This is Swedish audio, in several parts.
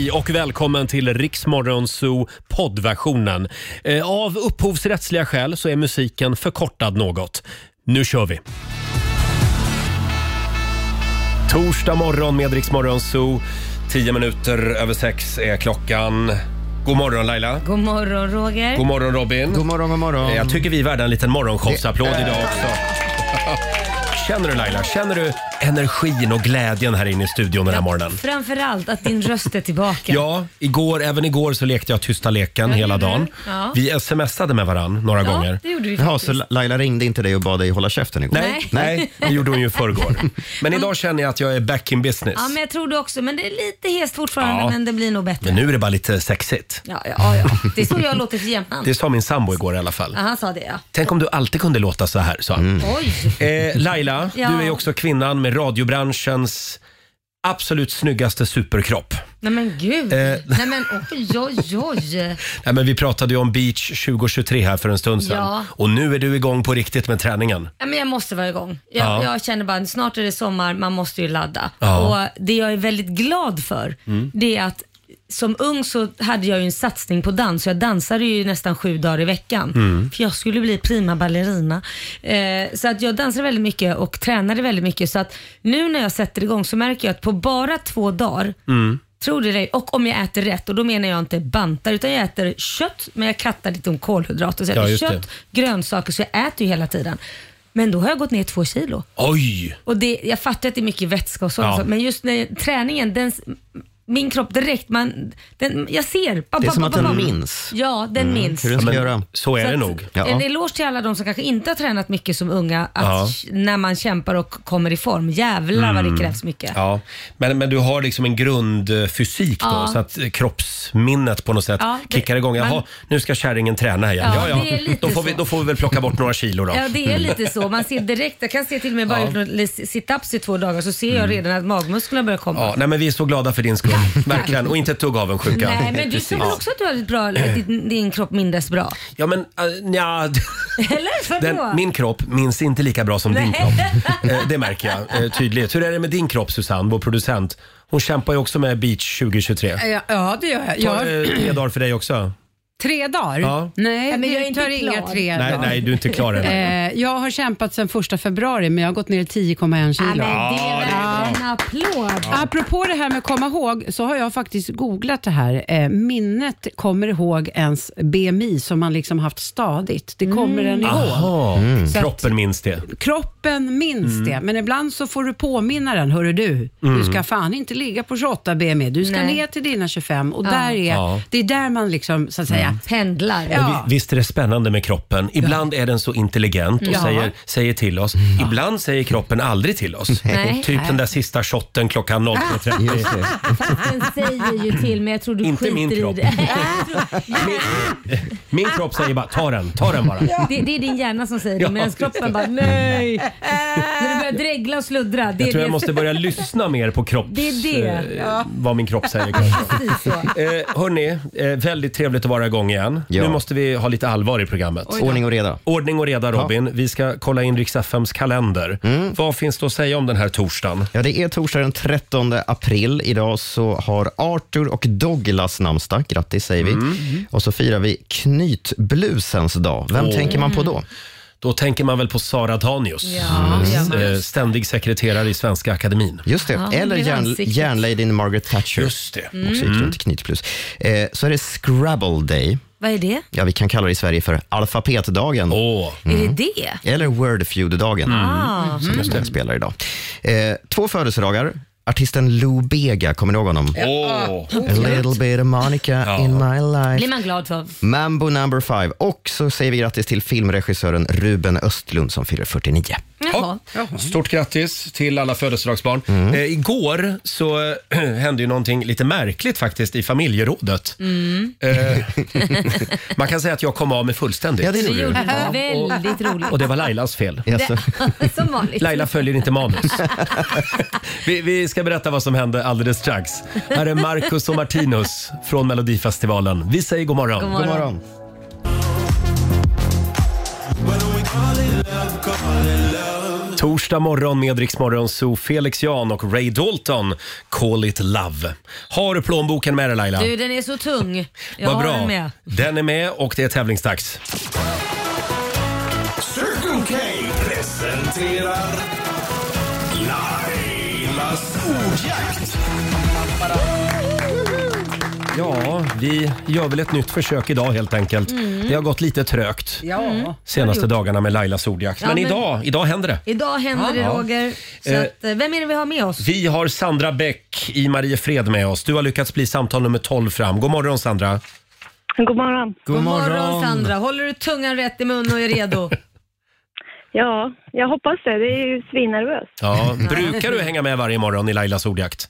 Hej och välkommen till Riksmorgonzoo poddversionen. Eh, Av upphovsrättsliga skäl så är musiken förkortad något. Nu kör vi! Torsdag morgon med Riksmorgonzoo. Tio minuter över sex är klockan. God morgon Laila. God morgon Roger. God morgon Robin. God morgon, god morgon. Eh, Jag tycker vi är värda en liten morgonshowsapplåd idag också. Känner du Laila, känner du energin och glädjen här inne i studion den här morgonen? Framförallt att din röst är tillbaka. Ja, igår, även igår så lekte jag tysta leken hela gjorde dagen. Ja. Vi smsade med varann några Ja, gånger. det gjorde vi Jaha, faktiskt. så Laila ringde inte dig och bad dig hålla käften igår? Nej, nej, det gjorde hon ju i förrgår. Men idag känner jag att jag är back in business. Ja, men jag tror det också. Men det är lite hest fortfarande, Ja. men det blir nog bättre. Men nu är det bara lite sexigt. Ja, ja, ja. Det är så jag låter för jämnan. Det sa min sambo igår i alla fall. Ja, han sa det ja. Tänk om du alltid kunde låta så här, sa han. Oj. Eh, Laila, Ja. du är också kvinnan med radiobranschens absolut snyggaste superkropp. Nej men gud. Eh. Nej men oj, oj, oj. Nej, men vi pratade ju om beach 2023 här för en stund sedan. Ja. Och nu är du igång på riktigt med träningen. Ja, men jag måste vara igång. Jag, Ja. jag känner bara snart är det sommar, man måste ju ladda. Ja. Mm. Och Det jag är väldigt glad för, det är att som ung så hade jag ju en satsning på dans. Jag dansade ju nästan sju dagar i veckan. Mm. För jag skulle bli prima ballerina. Eh, så att jag dansade väldigt mycket och tränade väldigt mycket. Så att nu när jag sätter igång så märker jag att på bara två dagar Mm. Tror det eller och om jag äter rätt och då menar jag inte bantar utan jag äter kött men jag kattar lite om kolhydrater. Så jag Ja, äter det. kött, grönsaker så jag äter ju hela tiden. Men då har jag gått ner två kilo. Oj! Och det, jag fattar att det är mycket vätska och sånt, Ja. men just när träningen, den, min kropp direkt, man, den, jag ser. Det är som att den minns. Ja, den minns. Hur den ska Men göra. så är Så det att, nog. Ja. En eloge till alla de som kanske inte har tränat mycket som unga, att Ja. när man kämpar och kommer i form, jävlar vad det krävs mycket. Mm. Ja, men, men du har liksom en grundfysik då, Ja. så att kroppsminnet på något sätt Ja, det- kickar igång. Jaha, man- nu ska kärringen träna igen. Ja, Ja, ja. det är lite Då, får vi, så. då får vi väl plocka bort några kilo då. Ja, det är lite så. Man ser direkt, jag kan se till och med bara Ja. gjort några sit-ups i två dagar så ser jag redan att magmusklerna börjar komma. Ja, nej, men vi är så glada för din skull. Verkligen. Och inte ett dugg avundsjuka. Nej, men du tror väl också att du har ett bra, din, din kropp minns bra? Ja, men uh, nja, Eller vadå? den, min kropp minns inte lika bra som din kropp. Eh, det märker jag eh, tydligt. Hur är det med din kropp, Susanne, vår producent? Hon kämpar ju också med Beach 2023. Ja, ja, det gör jag. jag Tar eh, tre dagar för dig också? Tre dagar? Ja. Nej, men jag är inte tar inga klar. tre Nej, dagar. nej, du är inte klar än. Eh, jag har kämpat sedan första februari men jag har gått ner 10,1 Ja, kilo. men det är väl en applåd. Apropå det här med att komma ihåg så har jag faktiskt googlat det här. Eh, minnet kommer ihåg ens BMI som man liksom haft stadigt. Det kommer den ihåg. Jaha, Så att- kroppen minns det. Kroppen minns Mm. det, men ibland så får du påminna den. Hörru du, du ska fan inte ligga på 28 BMI. Du ska Nej. ner till dina 25 och Ja. där är, Ja. det är där man liksom, så att säga, Pendlar. Ja. Vi- Visst är det spännande med kroppen? Ibland är den så intelligent och Ja. säger, säger till oss. Ibland säger kroppen aldrig till oss. Nej. Typ den där sista shotten klockan 03.30. Just det. Fast den säger ju till men jag tror du Inte skiter min i kropp. det. Min kropp säger bara ta den, ta den bara. det. Det är din hjärna som säger det Ja, medan kroppen bara nej. När du börjar dregla och sluddra. Det Jag är tror det jag måste börja lyssna mer på kropps... Det är det. eh, Vad min kropp säger kanske. Precis så. Eh, hörni, eh, väldigt trevligt att vara igång igen. Ja. Nu måste vi ha lite allvar i programmet. Ordning och reda. Ordning och reda Robin. Vi ska kolla in riks FMs kalender. Mm. Vad finns det att säga om den här torsdagen? Ja, det är torsdag den 13 april. Idag så har Arthur och Douglas namnsdag. Grattis säger vi. Och så firar vi knytblusens dag. Vem tänker man på då? Då tänker man väl på Sara Danius, Ja, det gör man. eh, ständig sekreterare i Svenska Akademin. Just det. Ja, Eller det är järn, ansiktet. järnladyn Margaret Thatcher. Just det. Också gick runt i knytblus. Eh, så är det Scrabble Day. Vad är det? Ja, vi kan kalla det i Sverige för alfabetdagen. Åh, Är det det? Eller Wordfeud-dagen, Ah. som den spelar idag. Eh, två födelsedagar. Artisten Lou Bega, kommer ni ihåg honom? åh. A little bit of Monica in my blir life. man glad för. Mambo number five. Och så säger vi grattis till filmregissören Ruben Östlund som fyller 49. Jaha. Stort grattis till alla födelsedagsbarn. Mm. Eh, igår så eh, hände ju någonting lite märkligt faktiskt i familjerådet. Mm. Eh, man kan säga att jag kom av mig fullständigt. Ja, det Det gjorde gjorde du. Väldigt roligt. Och det var Lailas fel. Jaså? Som vanligt. Laila följer inte manus. vi, vi ska berätta vad som hände alldeles strax. Här är Marcus och Martinus från Melodifestivalen. Vi säger god morgon. God God morgon. Torsdag morgon med Rix Morgon, så Felix Jan och Ray Dalton, Call it love. Har du plånboken med dig Laila? Du, den är så tung. Jag Vad har bra. den med. Den är med och det är tävlingsdags. Circle K presenterar Ja, vi gör väl ett nytt försök idag helt enkelt. Mm. Det har gått lite trögt Ja. senaste dagarna med Lailas ordjakt. Ja, men, men- idag, idag händer det. Idag händer det Ja. Roger. Så Eh, att, eh, vem är det vi har med oss? Vi har Sandra Bäck i Mariefred med oss. Du har lyckats bli samtal nummer 12 fram. God morgon Sandra. God morgon. God morgon Sandra. Håller du tungan rätt i mun och är redo? Ja, jag hoppas det. Det är ju svinnervös. Ja, brukar du hänga med varje morgon i Lailas ordjakt?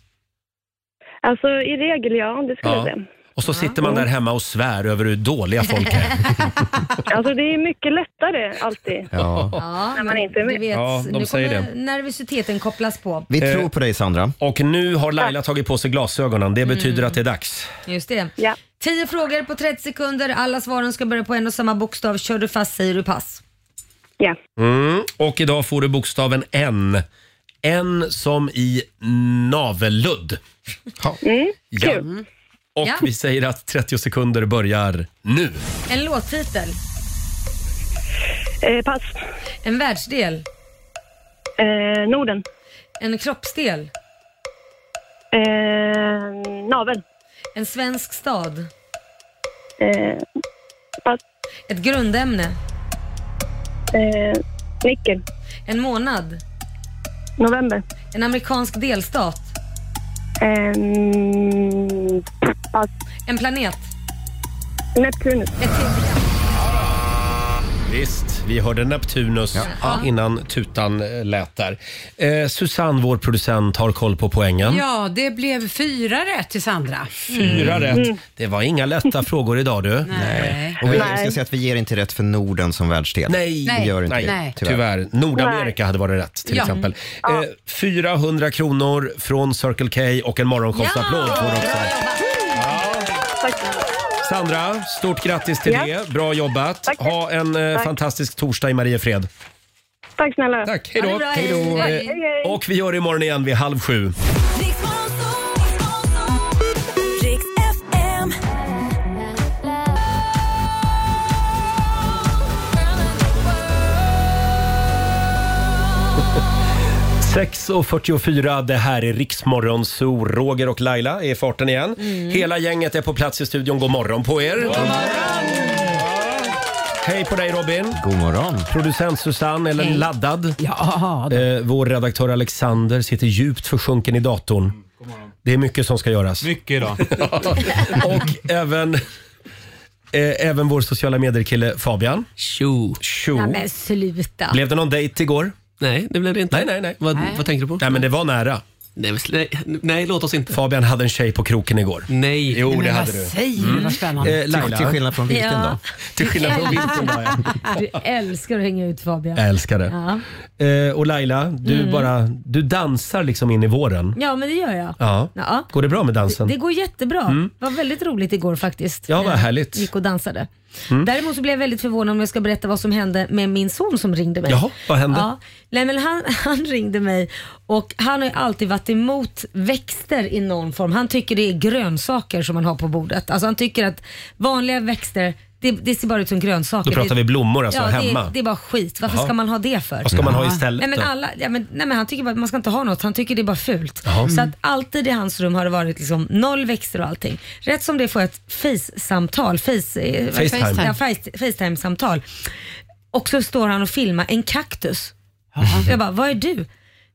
Alltså i regel ja, det skulle Ja. säga. Och så sitter man där hemma och svär över hur dåliga folk är. Alltså det är mycket lättare alltid. Ja. Ja, När man men inte är du med. vet, Ja, de nu säger kommer nervositeten kopplas på. Vi Eh. tror på dig Sandra. Och nu har Laila tagit på sig glasögonen. Det betyder att det är dags. Just det. Ja. 10 frågor på 30 sekunder. Alla svaren ska börja på en och samma bokstav. Kör du fast säger du pass. Ja. Mm. Och idag får du bokstaven N. N som i navelludd. Mm. Ja. Kul. Och Ja. vi säger att 30 sekunder börjar nu. En låttitel. Eh, pass. En världsdel. Eh, Norden. En kroppsdel. Eh, navel. En svensk stad. Eh, pass. Ett grundämne. Eh, nickel. En månad. November. En amerikansk delstat. Eh, pass. En planet. Neptunus. Ett. Visst, vi hörde Neptunus innan tutan eh, lät där. Eh, Susanne, vår producent, har koll på poängen. Ja, det blev fyra rätt till Sandra. Fyra rätt. Det var inga lätta frågor idag du. Nej. Och vi Nej. ska säga att vi ger inte rätt för Norden som världsdel. Nej, Vi gör inte Nej, det, tyvärr. tyvärr. Nordamerika hade varit rätt till Ja. exempel. Eh, 400 kronor från Circle K och en morgonshowsapplåd får du också. Sandra, stort grattis till Ja. det. Bra jobbat. Tack. Ha en eh, Tack. fantastisk torsdag i Mariefred. Tack snälla. Tack, hej då. hej då. Hej, hej. Och vi gör det imorgon igen vid halv sju. Riks 6.44, det här är Riksmorgon Zoo. Roger och Laila är i farten igen. Mm. Hela gänget är på plats i studion. God morgon på er. God Hej på dig Robin. God morgon. Producent Susanne, eller laddad. Ja, Eh, vår redaktör Alexander sitter djupt försjunken i datorn. Det är mycket som ska göras. Mycket idag. Och även, eh, även vår sociala medier-kille Fabian. Tjo. Tjo. Ja, men sluta. Blev det någon dejt igår? Nej, det blev det inte. Nej, nej, nej. Vad, vad tänker du på? Nej, men det var nära. Nej, men nej, nej, låt oss inte. Fabian hade en tjej på kroken igår. Nej. Jo, det men hade vad säger du? Vad spännande. Eh, Till, Laila, till skillnad från vilken Ja. till skillnad från vilken dag ja. Du älskar att hänga ut Fabian. Jag älskar det. Ja. Eh, och Laila, du bara du dansar liksom in i våren. ja, men det gör jag. Ja. Ja. Går det bra med dansen? Det går jättebra. Det var väldigt roligt igår faktiskt. Ja, vad jag härligt. gick och dansade. Däremot så blev jag väldigt förvånad om jag ska berätta vad som hände med min son som ringde mig. Jaha, vad hände? Ja, nej, men han, han ringde mig och han har ju alltid varit emot växter i någon form. Han tycker det är grönsaker som man har på bordet. Alltså han tycker att vanliga växter, det, det ser bara ut som grönsaker. Då pratar vi blommor alltså ja, hemma. Det, det är bara skit. Varför Jaha. ska man ha det för? Vad ska man ha istället Nej men, då? alla, ja, men, nej men han tycker bara att man ska inte ha något, han tycker det är bara fult. Jaha. Så att alltid i hans rum har det varit liksom noll växter och allting. Rätt som det får jag ett face-samtal, face, eh, Facetime. Ja, face, Facetime-samtal. Och så står han och filmar en kaktus. Jag bara, vad är du?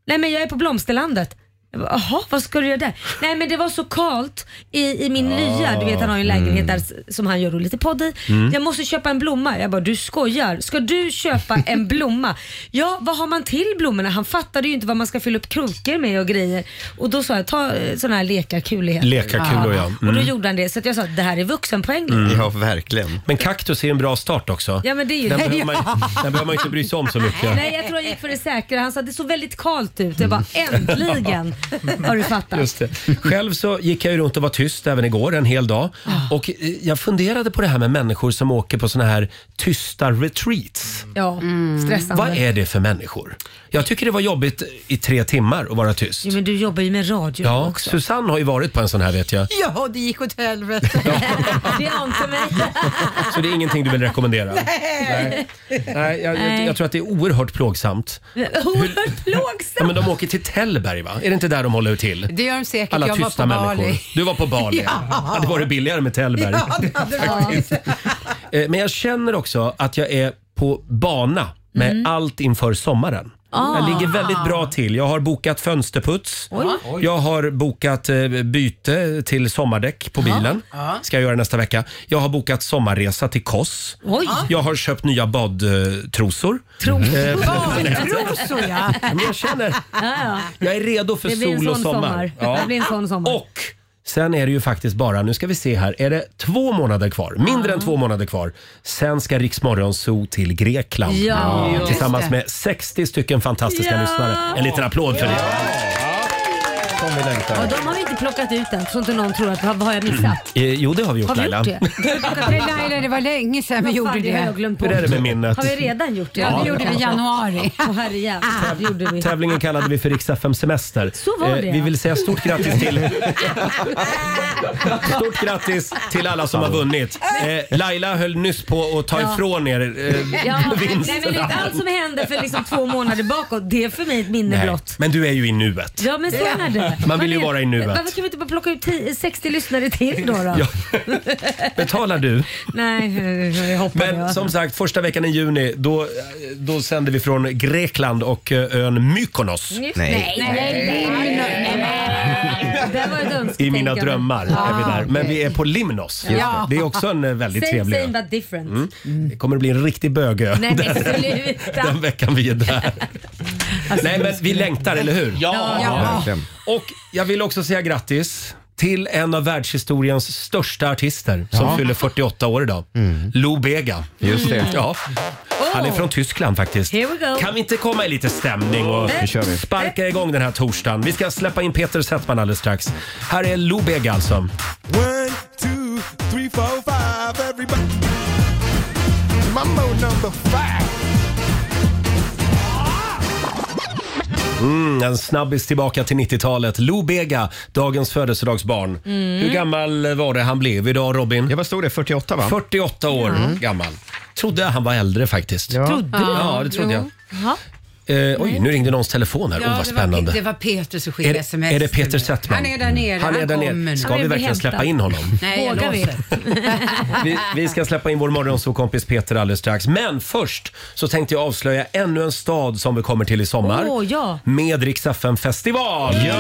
Nej men jag är på Blomsterlandet. Bara, Jaha, vad ska du göra där? Nej men det var så kallt i, i min lya. Du vet han har ju en lägenhet där s- som han gör då lite podd i. Jag måste köpa en blomma. Jag bara, du skojar. Ska du köpa en blomma? Ja, vad har man till blommorna? Han fattade ju inte vad man ska fylla upp krukor med och grejer. Och då sa jag, ta eh, sådana här lekarkulor. heter det. Lekarkulor, ja. Och då Mm. gjorde han det. Så att jag sa, det här är vuxenpoäng. Ja, verkligen. Men kaktus är en bra start också. Ja men det är ju Den det. behöver, man, den behöver man inte bry sig om så mycket. Nej, jag tror han gick för det säkra. Han sa det såg väldigt kallt ut. Jag bara, äntligen har du fattat. Just det. Själv så gick jag ju runt och var tyst även igår en hel dag. Och eh, jag funderade på det här med människor som åker på såna här tysta retreats. Ja, stressande. Vad är det för människor? Jag tycker det var jobbigt i tre timmar att vara tyst. Jo, men du jobbar ju med radio Ja, också. Susanne har ju varit på en sån här vet jag. Ja, det gick åt helvete. Det ante mig. Så det är ingenting du vill rekommendera? Nej. Nej, jag, jag, Nej. jag tror att det är oerhört plågsamt. Oerhört plågsamt. Ja, men de åker till Tällberg va? Är det inte där de håller till? Det gör de säkert. Alla jag var tysta på människor. Bali. Du var på Bali? Ja. Hade varit billigare med Tällberg. Ja, det hade det varit. Eh, Men jag känner också att jag är på bana med Mm. allt inför sommaren. Ah. Jag ligger väldigt bra till. Jag har bokat fönsterputs. Jag har bokat eh, byte till sommardäck på bilen. Ska jag göra nästa vecka. Jag har bokat sommarresa till Kos. Oj. Jag har köpt nya badtrosor. Trosor. Badtrosor ja. Men jag känner, Ja, ja. jag är redo för Det blir en sol och sån sommar. sommar. Ja. Det blir en sån sommar. Och sen är det ju faktiskt bara, nu ska vi se här, är det två månader kvar? Mindre än två månader kvar. Sen ska Rix Morgon Zoo till Grekland. Ja. Just Tillsammans det. med 60 stycken fantastiska lyssnare. En liten applåd för det. Som vi längtar. Ja, de har vi inte plockat ut än, så inte någon tror att vad har jag missat? Eh, jo, det har vi gjort Har vi Laila. gjort det? Har vi ut det? Laila, det var länge sedan vi gjorde det. har jag det. glömt Hur är det med minnet? Har vi redan gjort det? Ja, det gjorde vi i januari. Åh herrejävlar, det gjorde vi. Tävlingen kallade vi för Rix FM Semester. Så var det. Eh, Vi vill säga stort grattis till Stort grattis till alla som har vunnit. Eh, Laila höll nyss på att ta Ja. ifrån er eh, Ja, nej, men vinsterna. vet, allt som hände för liksom två månader bakåt, det är för mig ett minne Nej, blott. men du är ju i nuet. Ja men så är det. Man vill ju vara i nuet. Varför kan vi inte bara plocka ut 10, 60 lyssnare till då? då? Ja. Betalar du? Nej, jag hoppar Men som sagt, första veckan i juni då, då sänder vi från Grekland och eh, ön Mykonos. Nej, Nej. nej, nej, nej, nej. Det var ett önsketänkande. I mina drömmar är vi där. Men vi är på Limnos. Ja. Det är också en eh, väldigt Same trevlig same but different. Det kommer att bli en riktig bögö Nej men den, sluta. den veckan vi är där. Alltså, Nej men vi längtar, eller hur? Ja! Verkligen. Och jag vill också säga grattis till en av världshistoriens största artister som fyller 48 år idag. Lou Bega. Just det. Ja. Han är från Tyskland faktiskt. Here we go. Kan vi inte komma i lite stämning och Nu kör vi. sparka igång den här torsdagen? Vi ska släppa in Peter Settman alldeles strax. Här är Lou Bega alltså. One, two, three, four, five, everybody. Mambo number five. Mm, en snabbis tillbaka till 90-talet. Lou Bega, dagens födelsedagsbarn. Mm. Hur gammal var det han blev idag Robin? Ja, vad stod det? 48 va? 48 år gammal. Trodde han var äldre faktiskt. Ja. Trodde du? Ja, det trodde jag. Jaha. Eh, oj, nu ringde någons telefon här. Ja, oh, vad det var, spännande. det var Peter som Är skickade det, sms. är det Peter. Settman? Han är där nere. Han är där nere. Ska vi verkligen släppa in honom? Nej, jag Vågar vi? Vi, vi ska släppa in vår morgonsåkompis Peter alldeles strax. Men först så tänkte jag avslöja ännu en stad som vi kommer till i sommar. Åh, ja. Med Rix festival. Ja!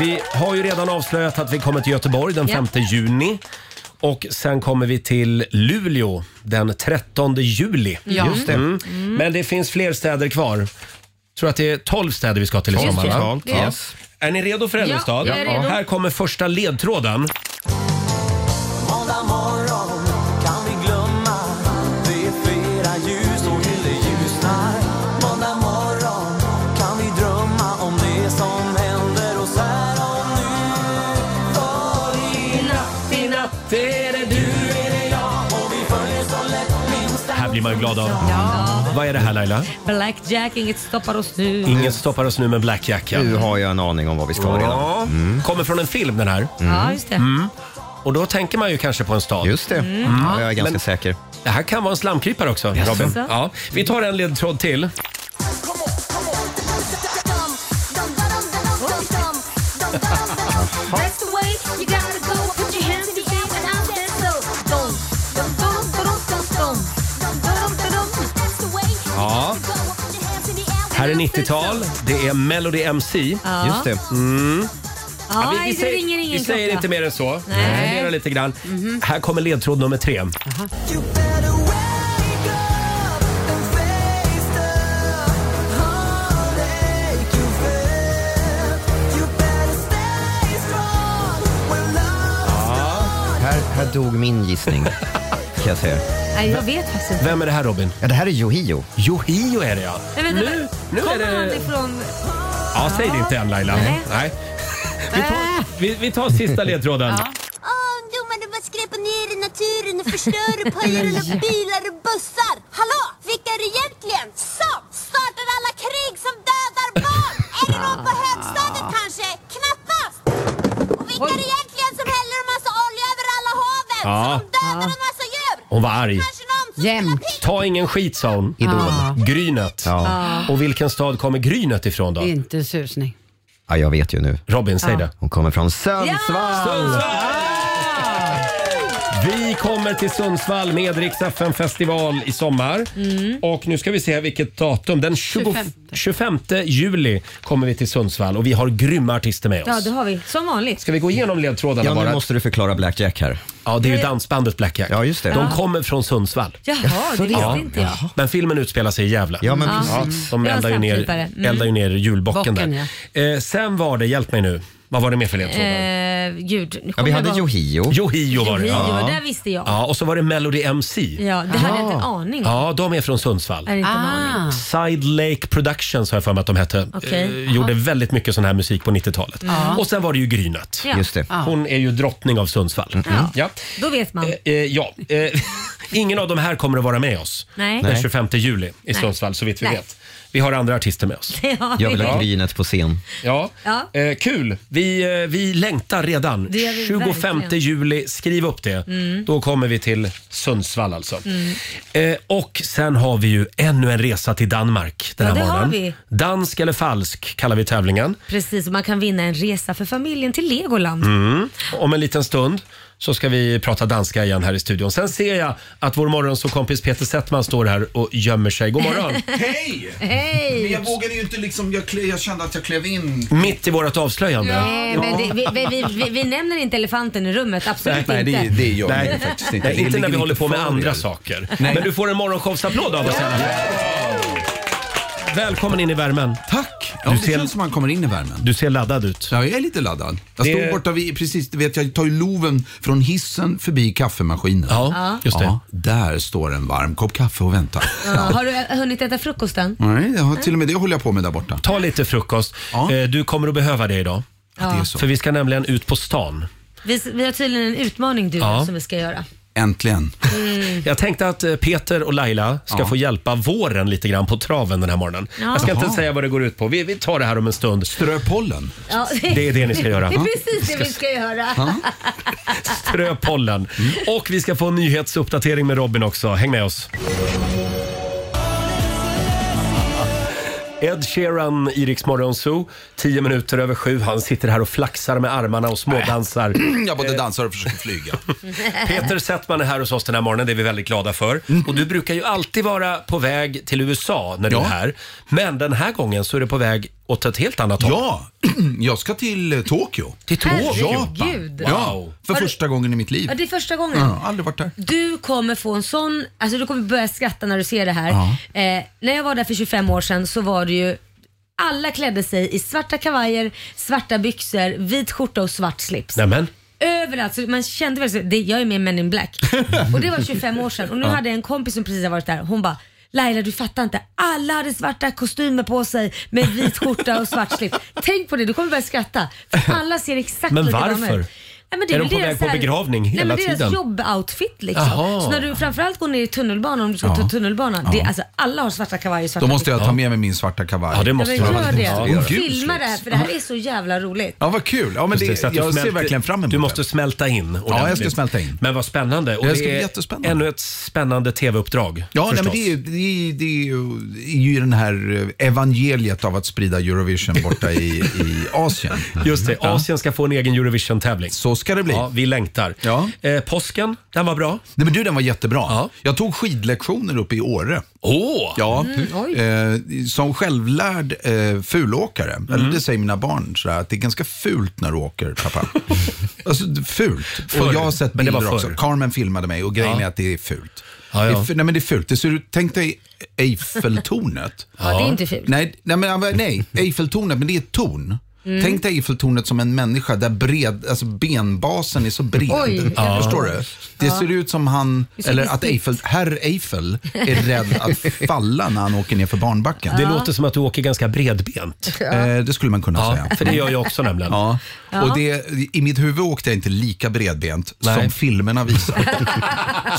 Vi har ju redan avslöjat att vi kommer till Göteborg den Ja. 5 juni. Och sen kommer vi till Luleå den 13 juli. Ja. Just det. Mm. Men det finns fler städer kvar. Jag tror att det är 12 städer vi ska till i sommar. va? Totalt. Det är- Yes. Är ni redo för en Ja, jag är redo. Här kommer första ledtråden. Måndag morgon blir man ju glad av. Vad är det här Laila? Blackjack, inget stoppar oss nu. Inget stoppar oss nu med Blackjack. Ja. Nu har jag en aning om vad vi ska redan. Ja. Kommer från en film den här. Ja, just det. Och då tänker man ju kanske på en stad. Just det. Ja, jag är ganska säker. Det här kan vara en slamkrypare också, Robin. Ja. Vi tar en ledtråd till. Här är out there 90-tal. so. Det är Melody MC. Ja. Just det. Ja, vi, vi, det säger, ringer ingen vi säger klocka. inte mer än så. Nej. Fundera lite grann. Här kommer ledtråd nummer tre. Här, här dog min gissning, kan jag säga. Nej, jag vet faktiskt inte. Vem är det här Robin? Ja, det här är Yohio. Yohio är det ja. Men vänta, nu, nu är kommer han ifrån... Ja, säg det inte än Laila. Nej. Nej. Vi, tar, vi, vi tar sista ledtråden. Ja. Ungdomarna bara skräpar ner i naturen och förstör och pajar alla bilar och bussar. Hallå, vilka är det egentligen som startar alla krig som dödar barn? Är det någon på högstadiet kanske? Knappast! Och vilka är det egentligen som häller en massa olja över alla haven? Ja. Som var arg. Jämt. Ta ingen skit sa hon. Ja. Grynet. Ja. Och vilken stad kommer Grynet ifrån då? Inte susning. Ja, jag vet ju nu. Robin, säg det. Hon kommer från Sundsvall. Vi kommer till Sundsvall med Rix FM festival i sommar. Mm. Och nu ska vi se vilket datum. Den 20, 25. 25 juli kommer vi till Sundsvall och vi har grymma artister med oss. Ja, det har vi. Som vanligt. Ska vi gå igenom ledtrådarna Ja, nu bara? måste du förklara Blackjack här. Ja, det är ju dansbandet Blackjack. Ja, just det. De kommer från Sundsvall. Jaha, det visste Ja. inte jag. Men filmen utspelar sig i Gävle. Ja, men Ja, precis. de Det var eldar ju, ner. Mm. eldar ju ner julbocken Bocken, där. Eh, sen var det, hjälp mig nu, vad var det mer för ledtrådar? Eh, gud, nu Ja, kommer vi jag hade bara- Yohio. Yohio var det. Yohio, Ja. där visste jag. ja, och så var det Melody MC. Ja, det hade jag inte en aning om. Ja, de är från Sundsvall. Är inte en aning. Ah. Side Lake Productions har jag för mig att de hette. Okej. Eh, gjorde väldigt mycket sån här musik på 90-talet. Och sen var det ju Grynet. Ja. Just det. Hon är ju drottning av Sundsvall. Ja. Då vet man. Eh, eh, ja. Eh, ingen av de här kommer att vara med oss Nej. den Nej. 25 juli i Sundsvall så vitt vi Nej. vet. Vi har andra artister med oss. Har Jag vill vi. ha Grynet på scen. Ja. Ja. Eh, kul! Vi, eh, vi längtar redan. Det gör vi 25 verkligen. juli, skriv upp det. Då kommer vi till Sundsvall alltså. Mm. Eh, och sen har vi ju ännu en resa till Danmark den Ja, här det har morgonen. vi. Dansk eller falsk kallar vi tävlingen. Precis, och man kan vinna en resa för familjen till Legoland. Mm. Om en liten stund så ska vi prata danska igen här i studion. Sen ser jag att vår morgonsåkompis Peter Settman står här och gömmer sig. God morgon! Hej! Hej! Men jag vågade ju inte liksom, jag, kle, jag kände att jag klev in. Mitt i vårt avslöjande. Nej, men det, vi, vi, vi, vi, vi nämner inte elefanten i rummet, absolut Nej, det, inte. det gör Nej. jag faktiskt inte. Nej, Det inte när vi håller på med andra er. saker. Nej. Men du får en morgonshowsapplåd av oss fall. Välkommen in i värmen. Tack! Ja, Du det ser- känns som man kommer in i värmen. Du ser laddad ut. Ja, jag är lite laddad. Jag Det- stod borta vid, precis, du vet jag tar ju loven från hissen förbi kaffemaskinen. Ja, just det. Ja, där står en varm kopp kaffe och väntar. Ja, har du hunnit äta frukosten? Nej, jag har, till och med det håller jag på med där borta. Ta lite frukost. Ja. Eh, Du kommer att behöva det idag. Det är så. För vi ska nämligen ut på stan. Vi, vi har tydligen en utmaning du och Ja. jag som vi ska göra. Äntligen. Jag tänkte att eh, Peter och Laila ska Ja. få hjälpa våren lite grann på traven den här morgonen. Ja. Jag ska inte Jaha. säga vad det går ut på. Vi, vi tar det här om en stund. Strö pollen. Ja, Det är det ni ska göra. Det är precis det vi ska göra. Strö pollen. Och vi ska få en nyhetsuppdatering med Robin också. Häng med oss. Ed Sheeran i Rix Morgon Zoo. Tio minuter över sju. Han sitter här och flaxar med armarna och smådansar. Jag både dansar och försöker flyga. Peter Settman är här hos oss den här morgonen. Det är vi väldigt glada för. Och du brukar ju alltid vara på väg till USA när du Ja. är här. Men den här gången så är du på väg åt ett helt annat håll. Ja, jag ska till eh, Tokyo. Till Tokyo. Herregud. Wow. För Har du- första gången i mitt liv. Ja, det är första gången. Ja, aldrig varit där. Du kommer få en sån, alltså du kommer börja skratta när du ser det här. Ja. Eh, när jag var där för 25 år sedan så var det ju alla klädde sig i svarta kavajer, svarta byxor, vit skjorta och svart slips. Nämen. Överallt. Så man kände väl så, det, jag är med i Men in Black. och det var 25 år sedan. Och nu hade jag en kompis som precis har varit där. Hon bara Laila du fattar inte. Alla hade svarta kostymer på sig med vit skjorta och svart slips. Tänk på det, du kommer börja skrata. För alla ser exakt Men likadana varför? ut. Nej, men det Är väl de på väg på begravning hela Nej, men tiden? deras jobboutfit liksom. Så när du framförallt går ner i tunnelbanan, om du ska Ja. ta tunnelbanan. Det, alltså, alla har svarta kavajer och svarta Då måste jag ta med mig min svarta kavaj. Ja, det måste Ja, du. gör det. Ja, filma det här för det här är så jävla roligt. Ja, vad kul. Ja, men det, Just det, jag ser smälter- verkligen fram emot Du måste det. smälta in Ja, jag ska ordentligt. smälta in. Men vad spännande. Och Det ska det bli är jättespännande. ännu ett spännande tv-uppdrag. Ja, nej, men det, är, det, är, det är ju- är den här eh, evangeliet av att sprida Eurovision borta i, i Asien. Just det, Asien ska få en egen Eurovision-tävling. Så ska det bli. Ja, vi längtar. Ja. Eh, påsken, den var bra. Nej, men du, den var jättebra. Ja. Jag tog skidlektioner uppe i Åre. Åh! Ja, oj. eh, som självlärd eh, fulåkare, Mm. eller det säger mina barn, sådär, att det är ganska fult när du åker, pappa. alltså fult. Och jag har sett Men det var bilder också. förr. Carmen filmade mig och grejen Ja. är att det är fult. Ja, ja. Det är, nej men det är fult. Det ser ut, tänk dig Eiffeltornet. Ja, det är inte fult. Nej, nej, men, nej, Eiffeltornet, men det är ett torn. Mm. Tänk dig Eiffeltornet som en människa där bred, alltså benbasen är så bred. Oj. Ja. Förstår du? Det ser ut som han, eller att. Eiffel, herr Eiffel är rädd att falla när han åker ner för barnbacken. Det låter som att du åker ganska bredbent. Eh, det skulle man kunna Ja, säga. för det gör jag också nämligen. Ja. Ja. Och det, I mitt huvud åkte jag inte lika bredbent Nej. som filmerna visar.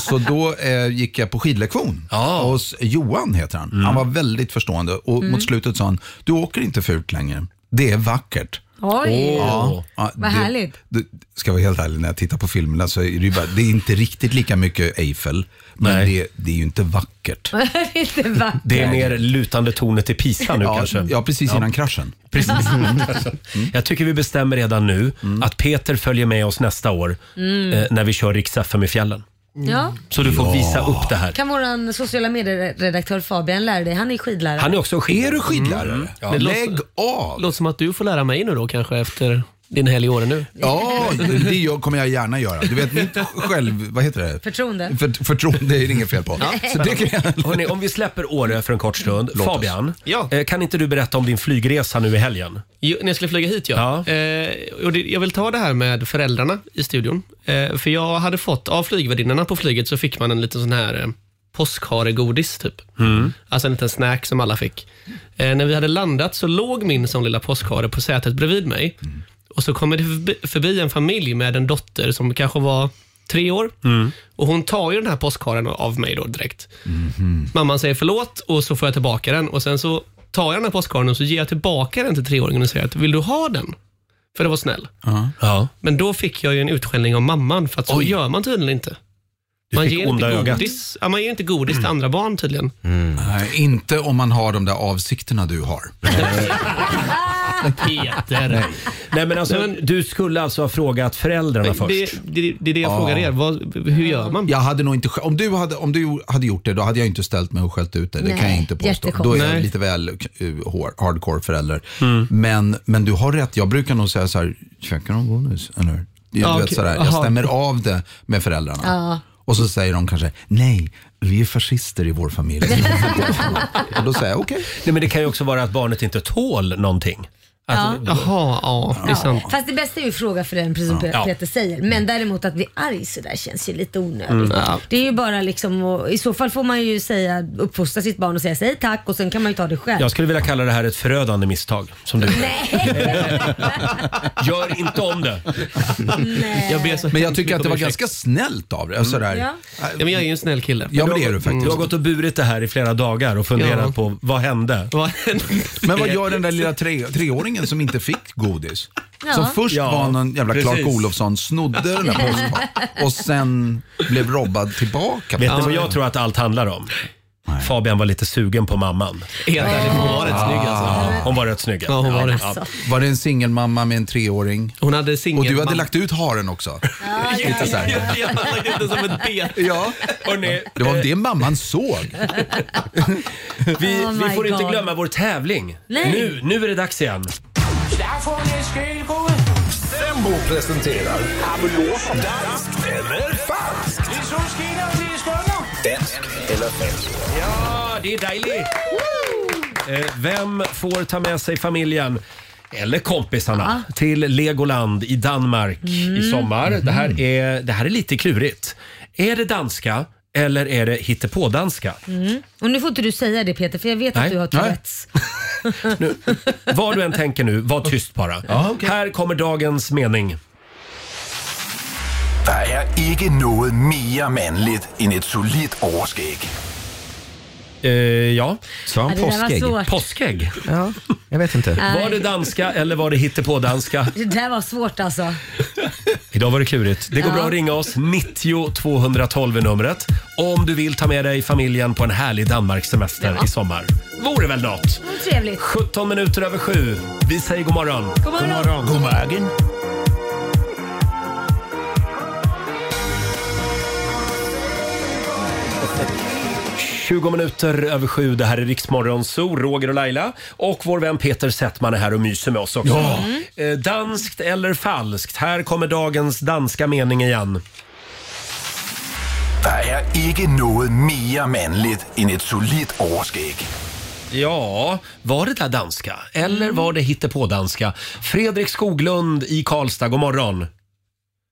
Så då eh, gick jag på skidlektion Ja. hos Johan, heter han. Han var väldigt förstående och mot slutet sa han, du åker inte fult längre. Det är vackert. Oj. Ja, ja, Vad härligt. Det, ska jag vara helt ärlig, när jag tittar på filmerna så är det, ju bara, det är inte riktigt lika mycket Eiffel, men Nej. det, det är ju inte vackert. det är inte vackert. Det är mer lutande tornet i Pisa nu Ja, kanske. ja, precis innan kraschen. Precis. Jag tycker vi bestämmer redan nu att Peter följer med oss nästa år Mm. eh, när vi kör FM i fjällen. Ja. Så du får visa upp det här. Kan vår sociala medieredaktör Fabian lära dig? Han är skidlärare. Han är också skidlärare. Är du skidlärare? Ja. Det Lägg låter- av! Låter som att du får lära mig nu då kanske efter din helg i Åre nu. Ja, det gör- kommer jag gärna göra. Du vet mitt själv... Vad heter det? Förtroende. För, förtroende det är det inget fel på. Så det kan jag... Hörrni, om vi släpper Åre för en kort stund. Låt oss. Fabian, Ja. eh, kan inte du berätta om din flygresa nu i helgen? Jo, när jag skulle flyga hit ja. Eh, och det, jag vill ta det här med föräldrarna i studion. Eh, för jag hade fått, av flygvärdinnorna på flyget så fick man en liten sån här eh, påskharegodis typ. Alltså en liten snack som alla fick. Eh, när vi hade landat så låg min som lilla påskhare på sätet bredvid mig. Och så kommer det förbi, en familj med en dotter som kanske var tre år. Och hon tar ju den här påskharen av mig då direkt. Mamman säger förlåt och så får jag tillbaka den och sen så tar jag den här påskharen och så ger jag tillbaka den till treåringen och säger att vill du ha den? För det var snäll. Ja. Men då fick jag ju en utskällning av mamman för att så Oj. gör man tydligen inte. Man ger, inte godis, ja, man ger inte godis till andra barn tydligen. Nej, inte om man har de där avsikterna du har. Peter. Nej men alltså, Nej, men- du skulle alltså ha frågat föräldrarna Det, först? det, det är det jag frågar er. Vad, hur gör man? Jag hade nog inte, om, du hade, om du hade gjort det, då hade jag inte ställt mig och skällt ut dig. Det kan Nej, jag inte påstå. jättekonstigt. Då är jag Nej. lite väl uh, hår- hardcore förälder. Men, men du har rätt, jag brukar nog säga så här, käkar de godis? Eller? Jag, Ja, vet, okej. sådär, jag Aha. stämmer av det med föräldrarna. Och så säger de kanske, nej, vi är fascister i vår familj. och då säger jag, okej. Nej, men det kan ju också vara att barnet inte tål någonting. Alltså, Jaha, ja, det är sant. Fast det bästa är ju att fråga för den, precis som Ja. Peter säger. Men däremot att bli arg sådär känns ju lite onödigt. Mm. Ja. Det är ju bara liksom, och, i så fall får man ju säga, uppfostra sitt barn och säga säg tack och sen kan man ju ta det själv. Jag skulle vilja kalla det här ett förödande misstag. Som du Gör inte om det. Nej. Jag ber så Men jag hemskt tycker att det var ursäkt. ganska snällt av dig. Sådär. Ja. Ja, men jag är ju en snäll kille. Ja, men det är du Du faktiskt. har gått och burit det här i flera dagar och funderat Ja. på vad hände? Vad- Men vad gör den där lilla tre, treåringen som inte fick godis? Ja. Som först Ja, var någon jävla Clark precis. Olofsson, snodde den där påskharen och sen blev robbad tillbaka. Vet ni vad jag tror att allt handlar om? Fabian var lite sugen på mamman. Helt ärligt, hon var rätt snygg alltså. Hon var rätt snygg. Ja, hon var det. Alltså. Var det en singelmamma med en treåring? Hon hade singel... Och du hade lagt ut haren också? Lite så här. Jag hade lagt ut den som ett bet. Ja, Hörrni, det var det mamman såg. vi, Oh vi my får inte God. glömma vår tävling. Nej. Nu, nu är det dags igen. Sembo presenterar Danskt eller eller falskt? Ja, det är dejligt. Eh, Vem får ta med sig familjen eller kompisarna till Legoland i Danmark i sommar? Det, här är, det här är lite klurigt. Är det danska eller är det hittepådanska? Och nu får inte du säga det Peter, för jag vet Nej. att du har Nej. Tourettes. Vad du än tänker nu, var tyst bara. Här kommer dagens mening. Ikke noget mere mandligt end et solidt overskæg. Eh, ja, Sa Ja, han det där var påskägg? svårt. påskägg. Ja, jag vet inte. Var det danska eller var det hittepådanska? Det där var svårt alltså. Idag var det klurigt. Det går Ja. bra att ringa oss. 90 212 är numret. Om du vill ta med dig familjen på en härlig Danmarkssemester i sommar. Vore väl något? Trevligt. 17 minuter över sju. Vi säger god morgon. God morgon. God morgon. 20 minuter över sju. Det här är Riksmorgon Zoo, Roger og Laila. Och vår vän Peter Settman är här och myser med oss också. Eh, danskt eller falskt? Här kommer dagens danska mening igen. Der er ikke noget mere mandligt end et solidt overskæg. Ja, var det där danska? Eller var det hittepådanska? Fredrik Skoglund i Karlstad, god morgon.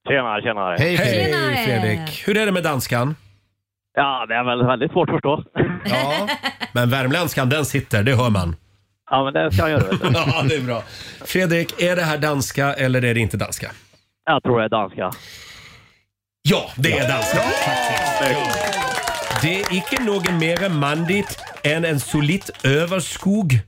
Tjenare, tjenare. Hej, Hej. Fredrik! Hur är det med danskan? Ja, det är väl väldigt svårt att förstå. Ja, men värmländskan den sitter, det hör man. Ja, men det ska jag göra. Vet du. Ja, det är bra. Fredrik, är det här danska eller är det inte danska? Jag tror det är danska. Ja, det är danska. Det är icke något mer manligt än en solid överskog.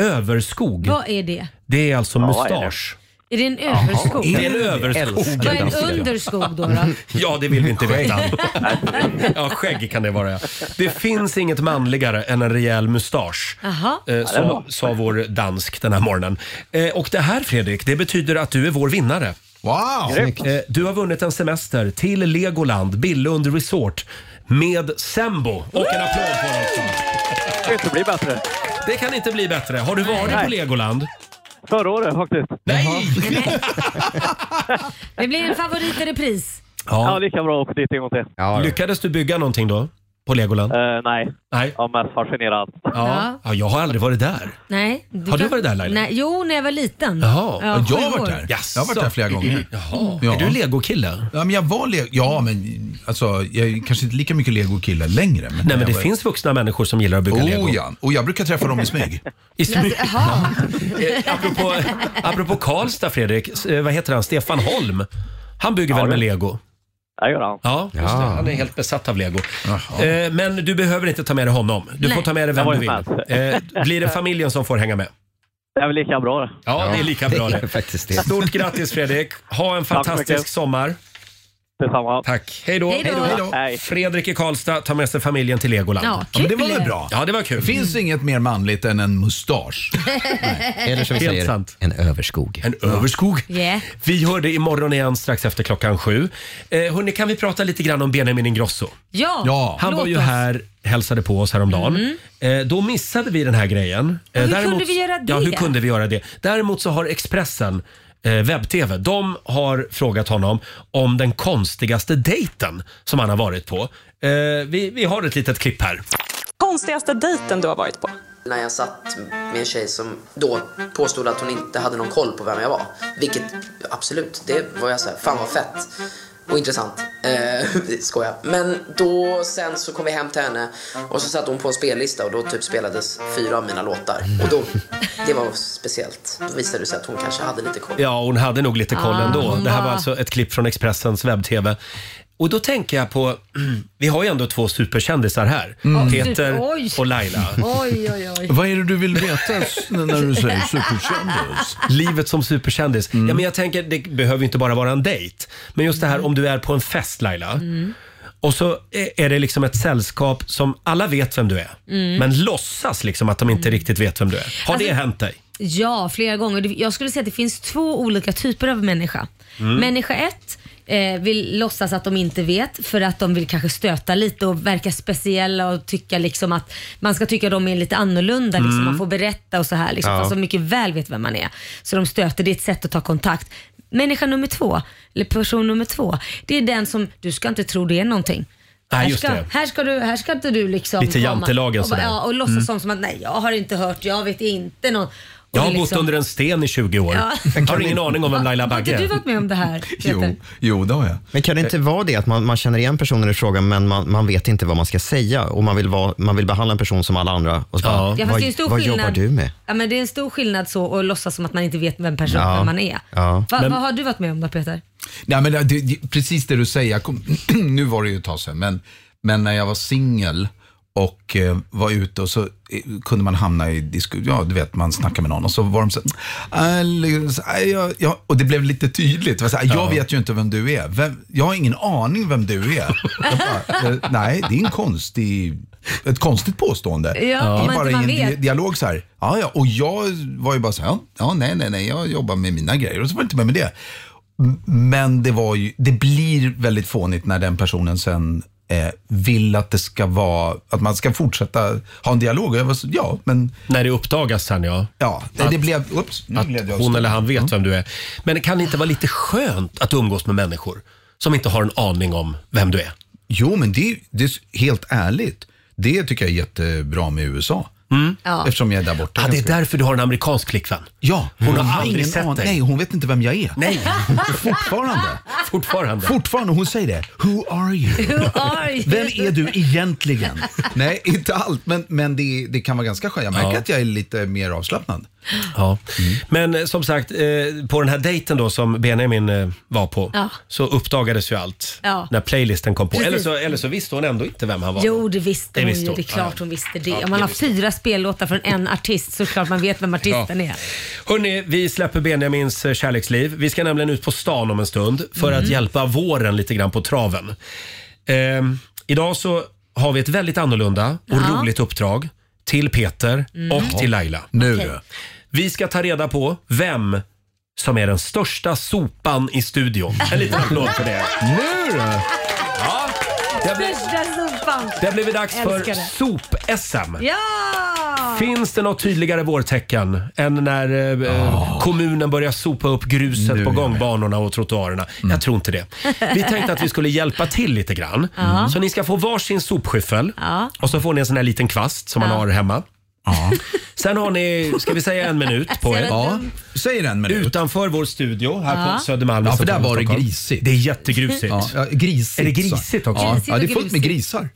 Överskog? Vad är det? Det är alltså vad är det? mustasch. Är det en överskog? Det är en överskog. Vad är en underskog då? då? Ja, det vill vi inte veta. Ja, skägg kan det vara. ja. Det finns inget manligare än en rejäl mustasch. Jaha. Eh, sa, sa vår dansk den här morgonen. Eh, och det här Fredrik, det betyder att du är vår vinnare. Wow! Eh, du har vunnit en semester till Legoland, Billund Resort med Sembo. Och en applåd på dig också. Det kan inte bli bättre. Det kan inte bli bättre. Har du varit på. Legoland? Förra året faktiskt. Nej! Det blir en favorit i repris. Ja, Ja. lika bra att åka dit en gång till. Ja, Lyckades du bygga någonting då? På Legoland? Eh, nej, Nej. jag är mest fascinerad. Ja. ja, jag har aldrig varit där. Nej. Har du varit där, Laila? Nej, jo, när jag var liten. Jaha. Ja, jag sju har varit år. där. Jag har varit där flera gånger. Jaha. Ja. Är du legokille? Ja, men jag var le- ja, men alltså, jag är kanske inte lika mycket legokille längre. Men Nej, men det finns vuxna människor som gillar att bygga lego. Oh ja, och jag brukar träffa dem i smyg. I smyg. Jaha. Eh, apropå, apropå Karlstad, Fredrik. s- eh, Vad heter han? Stefan Holm. Han bygger väl med lego? Det gör han. Ja, just det. Ja. han är helt besatt av lego. Eh, men du behöver inte ta med dig honom. Du får Nej. ta med dig vem Jag du var vill. ju Eh, blir det familjen som får hänga med? Det är väl lika bra det. Ja, det är lika bra det faktiskt det. Stort grattis Fredrik. Ha en så fantastisk mycket. sommar. Detsamma. Tack. Hej då. Hej då. Hej då. Hej. Fredrik i Karlstad tar med sig familjen till Legoland. Ja, Ja, men det var väl bra? Ja, det var kul. Det finns inget mer manligt än en mustasch. Eller som vi Helt säger, sant. en överskog. En överskog. Yeah. Vi hör det imorgon igen strax efter klockan sju. Eh, hörni, kan vi prata lite grann om Benjamin Ingrosso? Ja, Ja. Han låt var ju oss. här hälsade på oss häromdagen. Eh, då missade vi den här grejen. Eh, hur kunde vi göra Ja, det? hur kunde vi göra det? Däremot så har Expressen webb-tv. De har frågat honom om den konstigaste dejten som han har varit på. Eh, vi, vi har ett litet klipp här. Konstigaste dejten du har varit på? när jag satt med en tjej som då påstod att hon inte hade någon koll på vem jag var. Vilket absolut, det var jag så här, fan vad fett och intressant. Eh, skoja. Men då sen så kom vi hem till henne och så satte hon på en spellista och då typ spelades fyra av mina låtar. Och då, det var speciellt. Då visade det sig att hon kanske hade lite koll. Ja, hon hade nog lite koll Ah, ändå. Det här var var- alltså ett klipp från Expressens webb-tv. Och då tänker jag på, vi har ju ändå två superkändisar här. Peter Oj. och Laila. Oj, oj, oj. Vad är det du vill veta s- när du säger superkändis? Livet som superkändis. Ja, men jag tänker, det behöver ju inte bara vara en dejt. Men just det här om du är på en fest Laila. Och så är- är det liksom ett sällskap som alla vet vem du är. Men låtsas liksom att de inte riktigt vet vem du är. Har det Alltså- hänt dig? Ja, flera gånger. Det- Jag skulle säga att det finns två olika typer av människa. Mm. Människa ett eh, vill låtsas att de inte vet för att de vill kanske stöta lite och verka speciella och tycka liksom att man ska tycka att de är lite annorlunda. Liksom. Man får berätta och så här liksom, Ja. fast de mycket väl vet vem man är. Så de stöter, det är ett sätt att ta kontakt. Människa nummer två, eller person nummer två, det är den som, du ska inte tro det är någonting. Nej, här, just ska, det. här, ska du, här ska inte du liksom Lite komma- jantelagen och, bara- sådär. ja, och låtsas som, som att nej, jag har inte hört, jag vet inte någon. Och Jag har bott liksom- under en sten i 20 år. Ja. Jag har ingen aning om vem Laila Har Bagge inte du är. varit med om det här Peter? Jo, jo, det har jag. Men kan det inte vara det att man, man känner igen personen i fråga men man, man vet inte vad man ska säga och man vill, vara, man vill behandla en person som alla andra och så bara, Ja, fast vad, det är en stor vad skillnad. jobbar du med? Ja, men det är en stor skillnad så att låtsas som att man inte vet vem personen Ja. man är. Ja. Va, Men- Vad har du varit med om då Peter? Nej, men det, det, precis det du säger. Kom, nu var det ju ett tag sedan, men, men när jag var singel och eh, var ute och så eh, kunde man hamna i diskussion, ja du vet man snackar med någon och så var de så här, "Äh, jag, jag, och det blev lite tydligt. Så här, jag vet ju inte vem du är. Vem, jag har ingen aning vem du är. Jag bara, eh, nej, det är en konstig, ett konstigt påstående. Ja, man bara i en vet. dialog så här, ja, ja, och jag var ju bara så här, ja, ja, nej, nej, nej, jag jobbar med mina grejer och så var det inte med med det. Men det, var ju, det blir väldigt fånigt när den personen sen eh, vill att det ska vara, att man ska fortsätta ha en dialog. Och jag var så, ja, men När det uppdagas sen ja. ja, det, det blev, ups, nu Att blev jag hon eller han vet vem du är. Men det kan inte vara lite skönt att umgås med människor som inte har en aning om vem du är? Jo, men det, det är helt ärligt. Det tycker jag är jättebra med USA. Ja. Eftersom jag är där borta. Ja, det är ganska- därför du har en amerikansk flickvän. Ja, Hon har aldrig ingen sett aning. dig. Nej, hon vet inte vem jag är. Nej, Fortfarande. fortfarande. Fortfarande, hon säger det. Who are you? Who are you? Vem är du egentligen? Nej, inte allt, men, men det, det kan vara ganska skönt. Jag märker Ja. att jag är lite mer avslappnad. Ja. Men eh, som sagt, eh, på den här dejten då som Benjamin eh, var på Ja. så uppdagades ju allt Ja. när playlisten kom på. Precis. Eller så, eller så visste hon ändå inte vem han var. Jo, det visste Det hon visste ju. hon. Det är klart Ja. hon visste det. Ja, Om man det har visste fyra spellåtar från en artist så är det klart man vet vem artisten är. Hörni, vi släpper Benjamins eh, kärleksliv. Vi ska nämligen ut på stan om en stund för att hjälpa våren lite grann på traven. Ehm, idag så har vi ett väldigt annorlunda och Ja. roligt uppdrag till Peter Mm. och till Laila. Nu du. Vi ska ta reda på vem som är den största sopan i studion. En liten applåd för det. Nu du. Ja, det blir, Största sopan! det har blivit dags för Älskar det. sop-SM. Ja! Finns det något tydligare vårtecken än när eh, kommunen börjar sopa upp gruset Nu på är jag gångbanorna och trottoarerna? Jag tror inte det. Vi tänkte att vi skulle hjälpa till lite grann. Ja. Så ni ska få varsin sopskyffel Ja. och så får ni en sån här liten kvast som man Ja. har hemma. Sen har ni, ska vi säga en minut på er? Ja, säg en minut. Utanför vår studio här Ja. på Södermalm i Ja, för där var det Stockholm. grisigt. Det är jättegrusigt. Ja, ja, grisigt. Är det grisigt också? Ja, Grisigt ja, det är och fullt med grisar.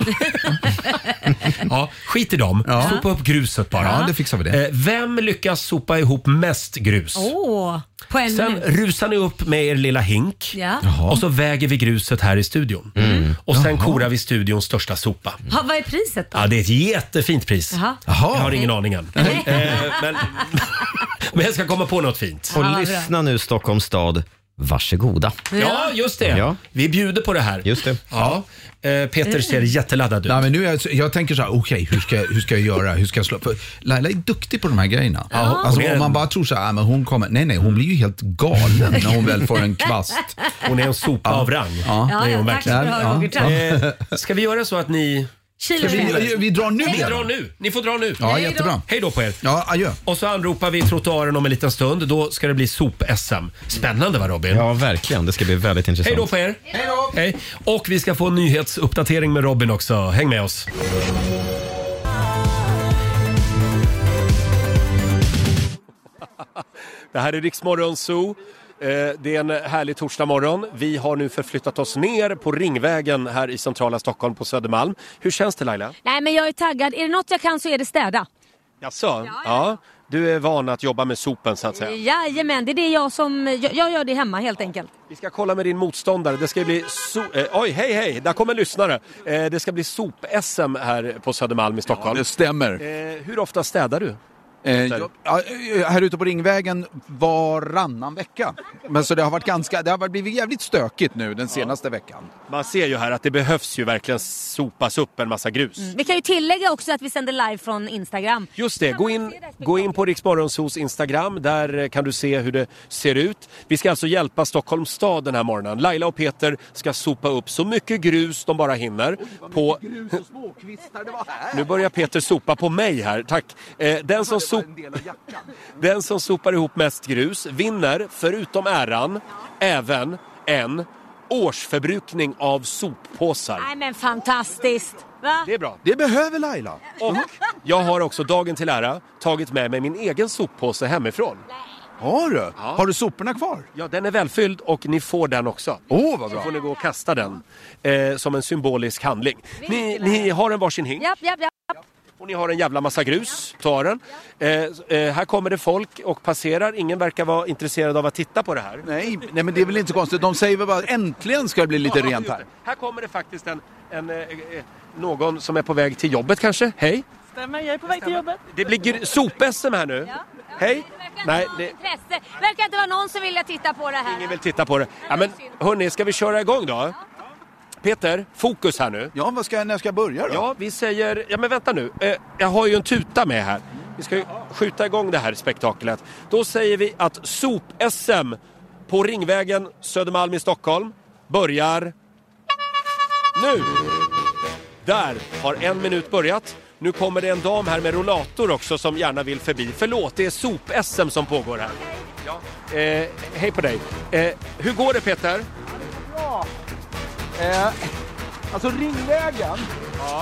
Ja, skit i dem. Ja. Sopa upp gruset bara. Ja, det fixar vi det. Eh, Vem lyckas sopa ihop mest grus? Åh, på en Sen minut. rusar ni upp med er lilla hink Ja. och så väger vi gruset här i studion. Och sen korar vi studions största sopa. Ha, vad är priset då? Ja, det är ett jättefint pris. Jaha. Jag har ingen aning än. Eh, men, men jag ska komma på något fint. Och lyssna nu Stockholms stad. Varsågoda. Ja, just det. Ja. Vi bjuder på det här. Just det. Ja. Eh, Peter ser jätteladdad ut. Nej, men nu är jag, jag tänker så här, okej, hur, ska, jag- hur ska jag göra? Hur ska jag slå? För Laila är duktig på de här grejerna. hon Alltså, är- om man bara tror så här, ah, men hon kommer. Nej, nej, hon blir ju helt galen när hon väl får en kvast. Hon är en sopa av rang. Ja. Ja, det är hon ja, tack ska verkligen. du ha, Roger. Tack. Eh, ska vi göra så att ni... Kilo vi, vi drar nu Vi drar nu. Ni får dra nu. Ja, Hej då. jättebra. Hej då på er. Ja, adjö. Och så anropar vi trottoaren om en liten stund. Då ska det bli sop-SM. Spännande va Robin? Ja, verkligen. Det ska bli väldigt intressant. Hej då på er. Hej då. Hej. Och vi ska få en nyhetsuppdatering med Robin också. Häng med oss. Det här är Riksmorgon Zoo. Eh, Det är en härlig torsdagmorgon. Vi har nu förflyttat oss ner på Ringvägen här i centrala Stockholm på Södermalm. Hur känns det Laila? Nej men jag är taggad. Är det något jag kan så är det städa. Jaså? Ja. Du är van att jobba med sopen så att säga. Jajamän, det är det jag som... Jag, jag gör det hemma helt enkelt. Vi ska kolla med din motståndare. Det ska bli so- eh, Oj, hej hej! Där kommer en lyssnare. Eh, det ska bli sop-SM här på Södermalm i Stockholm. Det stämmer. Eh, hur ofta städar du? Eh, jag, ja, eh, här ute på Ringvägen varannan vecka. Men så det har varit ganska, det har blivit jävligt stökigt nu den senaste veckan. Man ser ju här att det behövs ju verkligen sopas upp en massa grus. Vi kan ju tillägga också att vi sänder live från Instagram. Just det, gå in, gå in på Riksmorgonsos Instagram. Där eh, kan du se hur det ser ut. Vi ska alltså hjälpa Stockholms stad den här morgonen. Laila och Peter ska sopa upp så mycket grus de bara hinner. På... Grus och småkvistar, det var här. Nu börjar Peter sopa på mig här, tack. Eh, den, som sop... den som sopar ihop mest grus vinner, förutom äran, även en årsförbrukning av soppåsar. Nej men fantastiskt! Va? Det är bra. Det behöver Laila. Och jag har också dagen till ära tagit med mig min egen soppåse hemifrån. Har du? Har du soporna kvar? Ja, den är välfylld och ni får den också. Åh, vad Så bra. får ni gå och kasta den eh, som en symbolisk handling. Ni, ni har en varsin hink Japp, japp, japp. Och ni har en jävla massa grus. Ta den. Eh, eh, här kommer det folk och passerar. Ingen verkar vara intresserad av att titta på det här. Nej, nej, men det är väl inte så konstigt. De säger väl bara äntligen ska det bli lite Ja, rent just här. det. Här kommer det faktiskt en, en, eh, eh, någon som är på väg till jobbet kanske. Hej! Stämmer, jag är på väg till jobbet. Det blir gr- sop-SM här nu. Hej! Nej, det, Intresse. Verkar inte vara någon som vill titta på det här. ingen vill titta på det. Ja, men hörni, ska vi köra igång då? Peter, fokus här nu. Ja, vad ska, jag- när ska jag börja då? Ja, vi säger... Ja, men vänta nu. Eh, jag har ju en tuta med här. Vi ska ju skjuta igång det här spektaklet. Då säger vi att sop-SM på Ringvägen Södermalm i Stockholm börjar nu. Där har en minut börjat. Nu kommer det en dam här med rollator också som gärna vill förbi. Förlåt, det är sop-SM som pågår här. Ja. Eh, hej på dig. Eh, hur går det Peter? Ja. Eh, alltså Ringvägen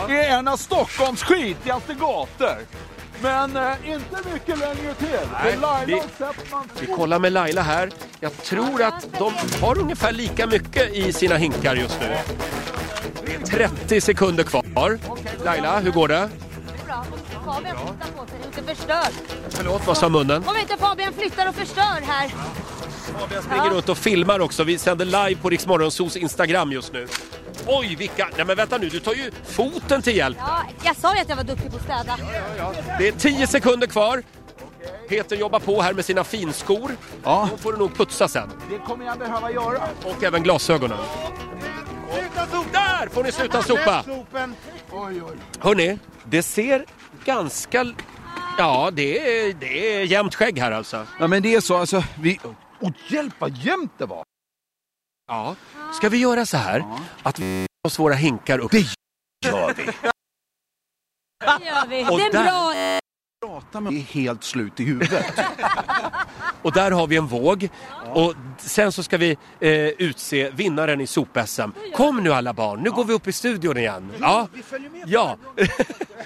är en av Stockholms skitigaste gator. Men eh, inte mycket längre till. Nej, vi- Vi kollar med Laila här. Jag tror att de har ungefär lika mycket i sina hinkar just nu. Det är 30 sekunder kvar. Laila, hur går det? förstör. Förlåt, vad sa munnen? Om inte Fabian flyttar och förstör här. Fabian springer runt och filmar också. Vi sänder live på Riksmorgonsos Instagram just nu. Oj, vilka... Nej men vänta nu, du tar ju foten till hjälp. Ja, jag sa ju att jag var duktig på att städa. Det är 10 sekunder kvar. Peter jobbar på här med sina finskor. Ja. De får du nog putsa sen. Det kommer jag behöva göra. Och även glasögonen. Sluta sopa! Där får ni sluta sopa! Sopen. Oj, oj. Hörni, det ser ganska... Ja, det är, det är jämnt skägg här alltså. Ja men det är så alltså, vi... Och hjälp vad jämnt det var! Ja. Ska vi göra så här att vi oss våra hinkar upp? Det gör vi. Det gör vi. Och det är där- bra. Prata med är helt slut i huvudet. Och där har vi en våg. Och sen så ska vi eh, utse vinnaren i sop-SM. Kom nu alla barn, nu går vi upp i studion igen. Ja, ja.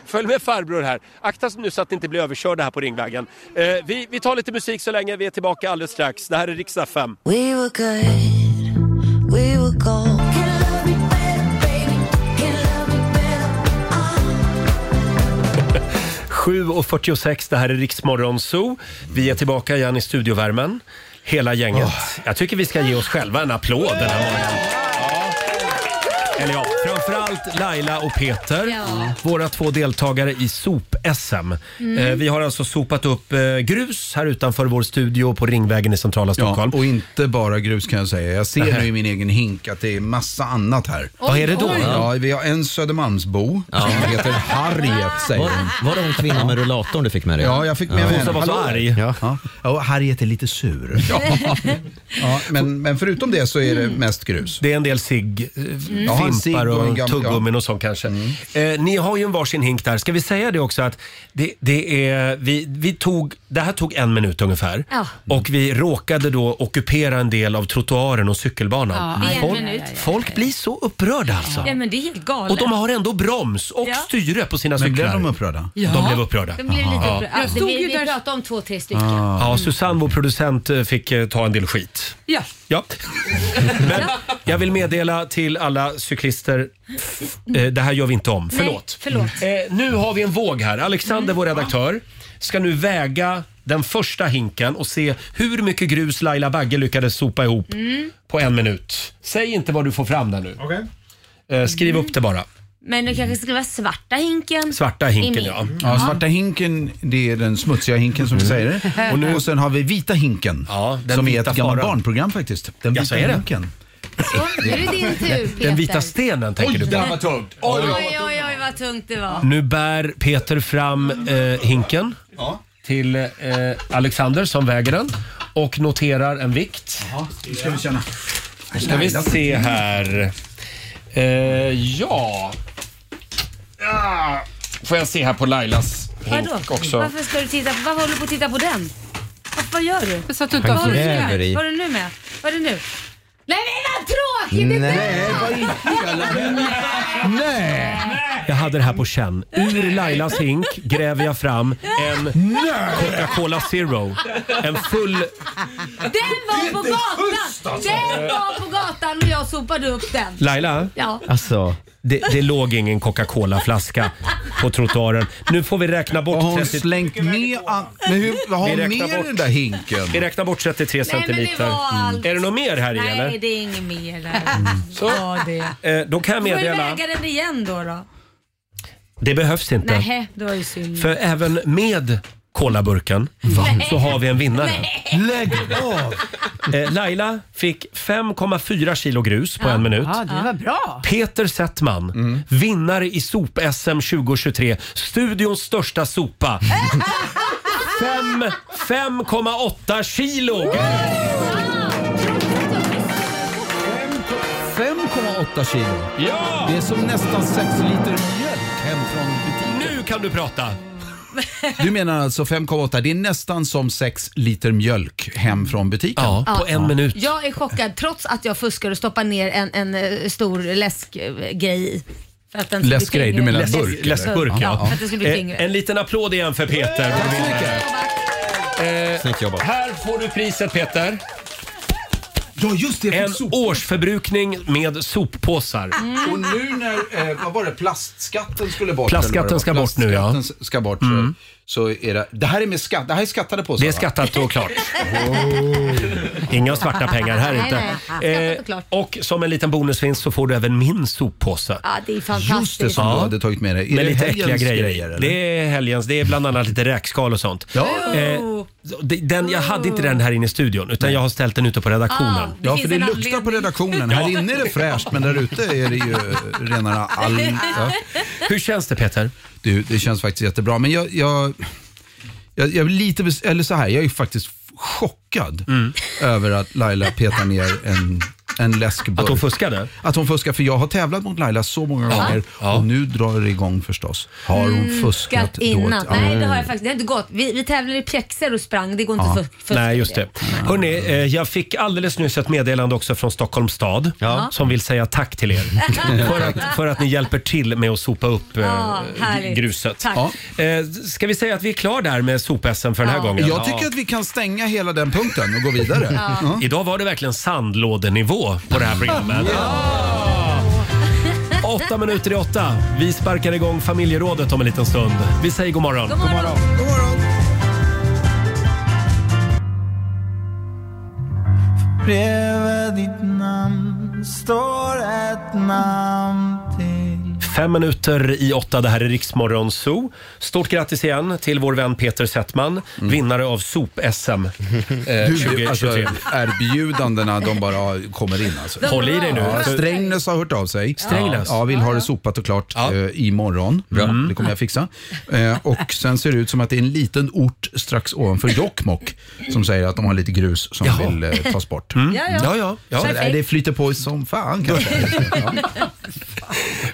följ med farbror här. Akta nu så att ni inte blir överkörda här på Ringvägen. Eh, vi, vi tar lite musik så länge, vi är tillbaka alldeles strax. Det här är Riksdag 5. We were good, we were gold. 7.46, det här är Riksmorgon Zoo. Vi är tillbaka igen i studiovärmen. Hela gänget. Jag tycker vi ska ge oss själva en applåd den här morgonen. Eller ja, framförallt Laila och Peter. Ja. Våra två deltagare i sop-SM. Mm. Eh, vi har alltså sopat upp eh, grus här utanför vår studio på Ringvägen i centrala Stockholm. Ja, och inte bara grus kan jag säga. Jag ser nu i min egen hink att det är massa annat här. Vad är det då? Ja, vi har en Södermalmsbo som heter Harriet säger Var, hon. var det hon kvinnan med rullatorn du fick med dig? Ja, jag fick med mig Hon henne. som var så Hallå. arg. Ja. Ja, och Harriet är lite sur. Ja. Ja, men, men förutom det så är det mest grus. Det är en del cigg, eh, Ja, fimpar och tuggummin och sånt kanske. Eh, ni har ju en varsin hink där. Ska vi säga det också att det, det är, vi, vi tog, det här tog en minut ungefär. Ja. Och vi råkade då ockupera en del av trottoaren och cykelbanan. Ja, en folk, minut. folk blir så upprörda alltså. Ja men det är helt galet. Och de har ändå broms och Ja. styre på sina Men cyklar. blev de upprörda? Ja. De blev upprörda. De blev lite Ja. upprörda. Jag Ja, stod vi, ju vi där- pratade om två, tre stycken. Ja, Susanne, vår producent, eh, fick eh, ta en del skit. Ja. Ja. Men jag vill meddela till alla cyklister, eh, det här gör vi inte om. Förlåt. Nej, förlåt. Eh, nu har vi en våg här. Alexander, vår redaktör, ska nu väga den första hinken och se hur mycket grus Laila Bagge lyckades sopa ihop Mm. på en minut. Säg inte vad du får fram där nu. Eh, skriv upp det bara. Men det kanske skulle vara svarta hinken. Svarta i hinken, min. ja. Ja, svarta hinken, det är den smutsiga hinken som vi säger. Och, nu, och sen har vi vita hinken, Ja, den som är vita ett gammalt faran. barnprogram faktiskt. Den Ja, vita så är det. hinken. Så, nu är det din tur Peter. Den vita stenen tänker du på. var tungt. Oj, oj, oj, oj vad tungt det var. Nu bär Peter fram eh, hinken till eh, Alexander som väger den och noterar en vikt. Nu ska vi känna. Nu ska vi se här. Eh, ja. ja. Får jag se här på Lailas hink Vadå? också. Varför ska du titta på, varför håller du på att titta på den? Vad gör du? Jag satt och Vad har du nu med? Vad har du nu med? Vad är det nu? Nej men vad tråkigt! det Nej, vad i hela... Nej! Jag hade det här på känn. Ur Lailas hink gräver jag fram en Coca-Cola Zero. En full... Den var på gatan! Den var på gatan och jag sopade upp den. Laila, Ja. Alltså, det, det låg ingen Coca-Cola-flaska på trottoaren. Nu får vi räkna Har bort hon 30... slängt med... an- Men hur, har Vi hon räknar med bort. den där hinken? Vi räknar bort 33 Nej, men det centiliter. var allt. Är det något mer här i Nej, eller? det är inget mer där. Så. Ja, det. Eh, då kan jag Får meddela... väga den igen då? då? Det behövs inte. Nej, det var ju synd. För även med kolaburken så har vi en vinnare. Lägg av! Eh, Laila fick 5,4 kilo grus på en minut. Ja, det var bra. Peter Settman, vinnare i sop-SM 2023. Studions största sopa. Fem- 5,8 kilo! 5,8 kilo. Ja! Det är som nästan 6 liter mjölk hem från butiken. Nu kan du prata! Du menar alltså 5,8, det är nästan som 6 liter mjölk hem från butiken? Ja, på en minut. Jag är chockad trots att jag fuskar och stoppar ner en, en eh, stor läskgrej i. För att den ska bli Läskgrej, du tyngre. menar Läsk- burk, eller? Läskburk, Ja, ja. för att det ska bli Eh. En liten applåd igen för Peter. vår vinnare. Eh, snyggt jobbat. här får du priset Peter. Ja, just det. En årsförbrukning med soppåsar. Och nu när, eh, vad var det, plastskatten skulle bort? Plastskatten eller vad det var? ska bort nu, ja. Plastskatten ska bort. Mm. Så, så är det, det här är med skatt, det här är skattade påsar Det är skattat och klart. Inga svarta pengar här Nej, inte. nej. Skattat och klart. och som en liten bonusvinst så får du även min soppåse. Ja, det är fantastiskt. Just det, som du hade tagit med dig. Är Med det lite äckliga helgens grejer. grejer, eller? det är helgens. Det är bland annat lite räkskal och sånt. Ja. Eh, den, jag hade inte den här inne i studion utan jag har ställt den ute på redaktionen. Ja, för det luktar på redaktionen. Här inne är det fräscht, men där ute är det ju rena all... Ja. Hur känns det Peter? Du, det känns faktiskt jättebra. Men jag, jag, jag, jag är lite, eller så här, jag är faktiskt chockad Mm. över att Laila petar ner en, en läskburk. Att hon fuskade? Att hon fuskar, för jag har tävlat mot Laila så många Ja. gånger och nu drar det igång förstås. Har hon Mm, fuskat Skatt då? innan. Ja. Nej, det har jag faktiskt. Det har inte gått. Vi, vi tävlade i pjäxor och sprang. Det går inte Ja. för, för Nej, just det. Hörrni, eh, jag fick alldeles nyss ett meddelande också från Stockholms stad Ja. som vill säga tack till er för att, för att ni hjälper till med att sopa upp eh, Ja, härligt. gruset. Tack. Eh, ska vi säga att vi är klar där med sop-SM för den här Ja. gången? Jag tycker att vi kan stänga hela den punkten och gå vidare. Ja. Ja. Idag var det verkligen sandlådenivå på det här programmet. Åtta minuter i åtta. Vi sparkar igång familjerådet om en liten stund. Vi säger god morgon. God morgon. Bredvid ditt namn står ett namn Fem minuter i åtta. Det här är Riksmorgon Zoo. Stort grattis igen till vår vän Peter Settman, vinnare av sop-SM eh, Du, 2023. alltså, erbjudandena de bara kommer in. Alltså. Håll i dig nu. Ja, För- Strängnäs har hört av sig. Strängnäs? Ja, vill ha det sopat och klart eh, imorgon. Bra. Mm. Det kommer jag fixa. Eh, och sen ser det ut som att det är en liten ort strax ovanför Jokkmokk som säger att de har lite grus som Jaha. vill eh, tas bort. Mm. Ja, ja. Ja, ja, ja. Så, Perfekt. nej, det flyter på som fan kanske. Ja.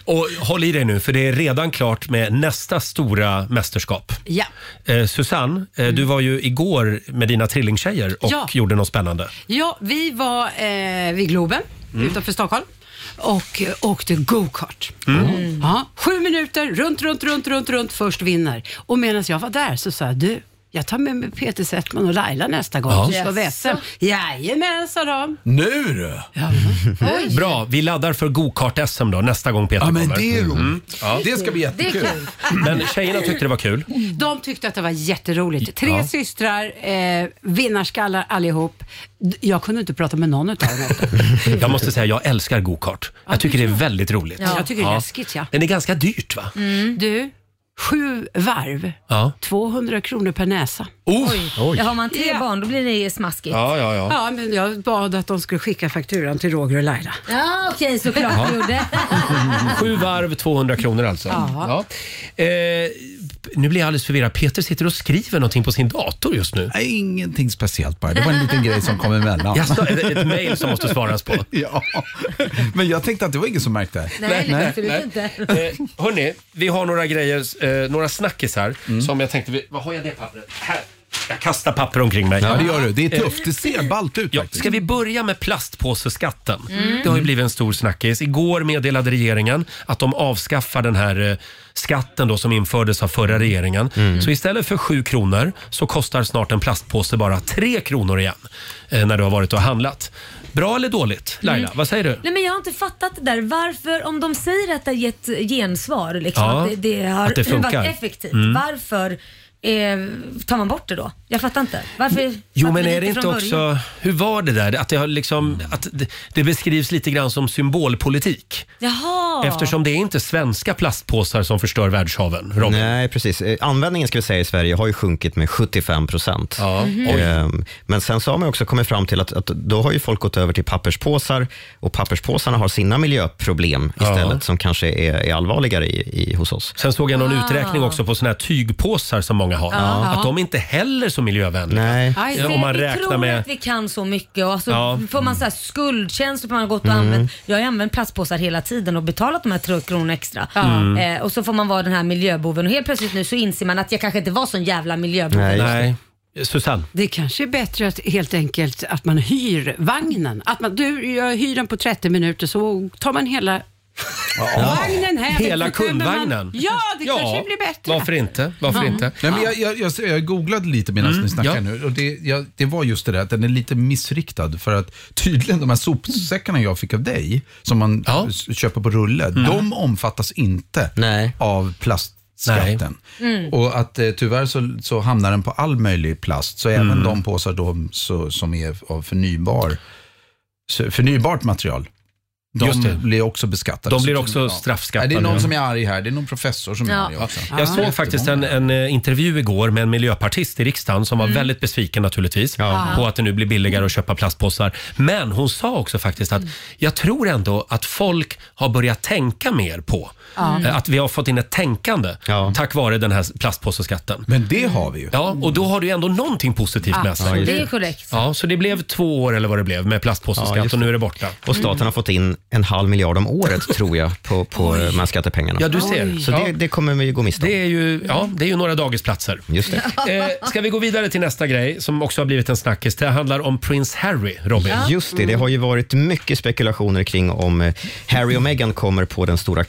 Och håll i dig nu, för det är redan klart med nästa stora mästerskap. Ja. Eh, Susanne, eh, du var ju igår med dina trillingtjejer och Ja. gjorde något spännande. Ja, vi var eh, vid Globen Mm. utanför Stockholm och eh, åkte go-kart. Mm. Ja, sju minuter, runt, runt, runt, runt, runt, först vinner. Och medan jag var där så sa jag, du, jag tar med mig Peter Settman och Laila nästa gång Ja. så ska vi SM. Jajamän, sa de. Nu du! Oj. Bra, vi laddar för gokart-SM då nästa gång Peter Ja, men kommer. det är roligt. Mm. Ja. Det ska bli jättekul. kul. Men tjejerna tyckte det var kul. De tyckte att det var jätteroligt. Tre Ja. systrar, eh, vinnarskallar allihop. D- Jag kunde inte prata med någon av dem efter. Jag måste säga, jag älskar gokart. Jag tycker det är väldigt roligt. Ja. Jag tycker det är läskigt, ja. Men det är ganska dyrt va? Du, sju varv, Ja. 200 kronor per näsa. Oh. Oj. Ja, har man tre Ja. barn då blir det smaskigt. Ja, ja, ja. Ja, men jag bad att de skulle skicka fakturan till Roger och Laila. Ja, okej, såklart Ja. du gjorde. Sju varv, 200 kronor alltså. Ja. Ja. Eh, nu blir jag alldeles förvirrad. Peter sitter och skriver någonting på sin dator just nu. Nej, ingenting speciellt bara. Det var en liten grej som kom emellan. Jaså, ett, ett mejl som måste svaras på. Ja, men jag tänkte att det var ingen som märkte. Nej, absolut inte. Eh, hörni, vi har några grejer, eh, några snackisar Mm. som jag tänkte, vi- vad har jag det pappret? Här. Jag kastar papper omkring mig. Ja, det gör du. Det är tufft. Det ser ballt ut Ja, faktiskt. ska vi börja med plastpåseskatten? Mm. Det har ju blivit en stor snackis. Igår meddelade regeringen att de avskaffar den här eh, skatten då som infördes av förra regeringen. Så istället för 7 kronor så kostar snart en plastpåse bara 3 kronor igen eh, när du har varit och handlat. Bra eller dåligt? Laila, Mm. vad säger du? Nej, men jag har inte fattat det där. Varför, om de säger att det har gett gensvar, liksom, Ja, att det, det har att det funkar. varit effektivt. Mm. Varför eh, tar man bort det då? Jag fattar inte. Varför Jo, men är det inte också... början? Hur var det där? Att det, har liksom, att det, det beskrivs lite grann som symbolpolitik. Jaha. Eftersom det är inte svenska plastpåsar som förstör världshaven. Robin. Nej, precis. Eh, Användningen ska vi säga i Sverige har ju sjunkit med 75 procent. Ja. Ehm, Men sen så har man också kommit fram till att, att då har ju folk gått över till papperspåsar och papperspåsarna har sina miljöproblem Ja. istället som kanske är, är allvarligare i, i, hos oss. Sen såg jag någon Ah. uträkning också på såna här tygpåsar som många har. Ja. Att de inte heller är så miljövänliga. Nej. Aj, om man vi räknar tror med... att vi kan så mycket och så Ja. får man så här skuldkänslor för man har gått och Mm. använt. Jag har ju använt plastpåsar hela tiden och betalat de här 3 kronor extra. Mm. Eh, och så får man vara den här miljöboven och helt plötsligt nu så inser man att jag kanske inte var sån jävla miljöbov. Nej. Susanne? Det kanske är bättre att helt enkelt att man hyr vagnen. Att man, du, jag hyr den på 30 minuter så tar man hela Vagnen här. Hela kommer man- kundvagnen. Ja, det kanske blir bättre. Varför inte? Varför Ja. inte? Nej, men jag, jag, jag, jag googlade lite medan Mm, ni snackar ja. nu och det, jag, det var just det där att den är lite missriktad för att tydligen de här sopsäckarna jag fick av dig som man s- köper på rulle, Mm. de omfattas inte av plastskatten. Mm. Och att eh, tyvärr så, så hamnar den på all möjlig plast, så även de påsar då, så, som är av förnybar, så, förnybart material. De Just det. blir också beskattade. De blir Så- också ja. straffskattade. Nej, det är någon som är arg här. Det är någon professor som är Ja. arg också. Jag såg faktiskt en, en eh, intervju igår med en miljöpartist i riksdagen som var Mm. väldigt besviken naturligtvis på att det nu blir billigare att köpa plastpåsar. Men hon sa också faktiskt att jag tror ändå att folk har börjat tänka mer på Ja. eh, att vi har fått in ett tänkande tack vare den här plastpåseskatten. Men det har vi ju. Ja, och då har det ju ändå någonting positivt med sig. det är korrekt. Ja, så det blev två år eller vad det blev med Ja, plastpåseskatt just och nu är det borta. Och staten har fått in en halv miljard om året, tror jag, på, på de här skattepengarna. Ja, du ser. Så Ja. det, det kommer vi gå miste om. Det är ju, ja, det är ju några dagisplatser. Just det. Eh, ska vi gå vidare till nästa grej som också har blivit en snackis? Det handlar om Prince Harry, Robin. Just det, det har ju varit mycket spekulationer kring om eh, Harry och Meghan kommer på den stora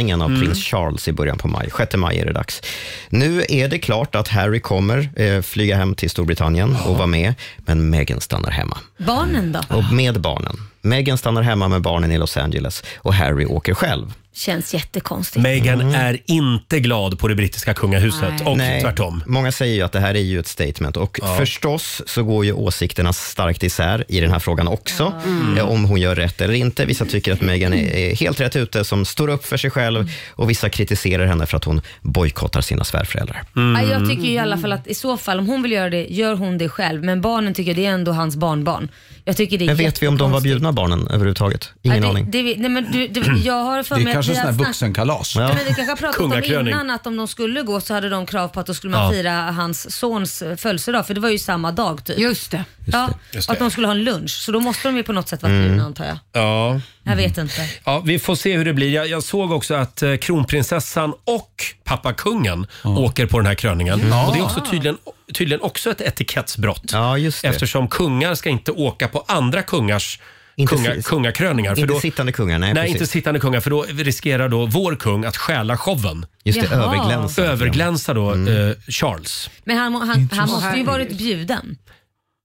kröningen av Mm. prins Charles i början på maj. 6 maj är det dags. Nu är det klart att Harry kommer eh, flyga hem till Storbritannien och vara med, men Meghan stannar hemma. Barnen då? Och med barnen. Meghan stannar hemma med barnen i Los Angeles och Harry åker själv. Känns jättekonstigt. Meghan är inte glad på det brittiska kungahuset Nej. och Nej, tvärtom. Många säger ju att det här är ju ett statement och Ja. förstås så går ju åsikterna starkt isär i den här frågan också. Mm. eh, Om hon gör rätt eller inte. Vissa tycker att Meghan är, är helt rätt ute som står upp för sig själv och vissa kritiserar henne för att hon bojkottar sina svärföräldrar. Ja, Jag tycker ju i alla fall att i så fall om hon vill göra det, gör hon det själv. Men barnen tycker det är ändå hans barnbarn. Jag tycker det är Men vet vi om de var bjudna barnen överhuvudtaget? Ingen Ja, det, aning. det, vet- nej, men du, du, jag har för Det är att kanske vi har sån här snack- vuxenkalas. Ja. Men vi kanske har pratat om Kungakröning. innan att om de skulle gå så hade de krav på att då skulle man Ja. fira hans sons födelsedag för det var ju samma dag typ. Just det. Ja, Just och att det. de skulle ha en lunch så då måste de ju på något sätt vara Mm. bjudna antar jag. Ja. Jag vet inte. Ja, vi får se hur det blir. Jag, jag såg också att eh, kronprinsessan och pappa kungen åker på den här kröningen. Ja. Och det är också tydligen, tydligen också ett etikettsbrott. Ja, just det. Eftersom kungar ska inte åka på andra kungars kunga, si- kungakröningar. inte sittande kungar, nej, nej inte sittande kungar för då riskerar då vår kung att stjäla showen. Just det, Jaha. överglänsa. Överglänsa då eh, Charles. Men han, han, han måste ju varit bjuden.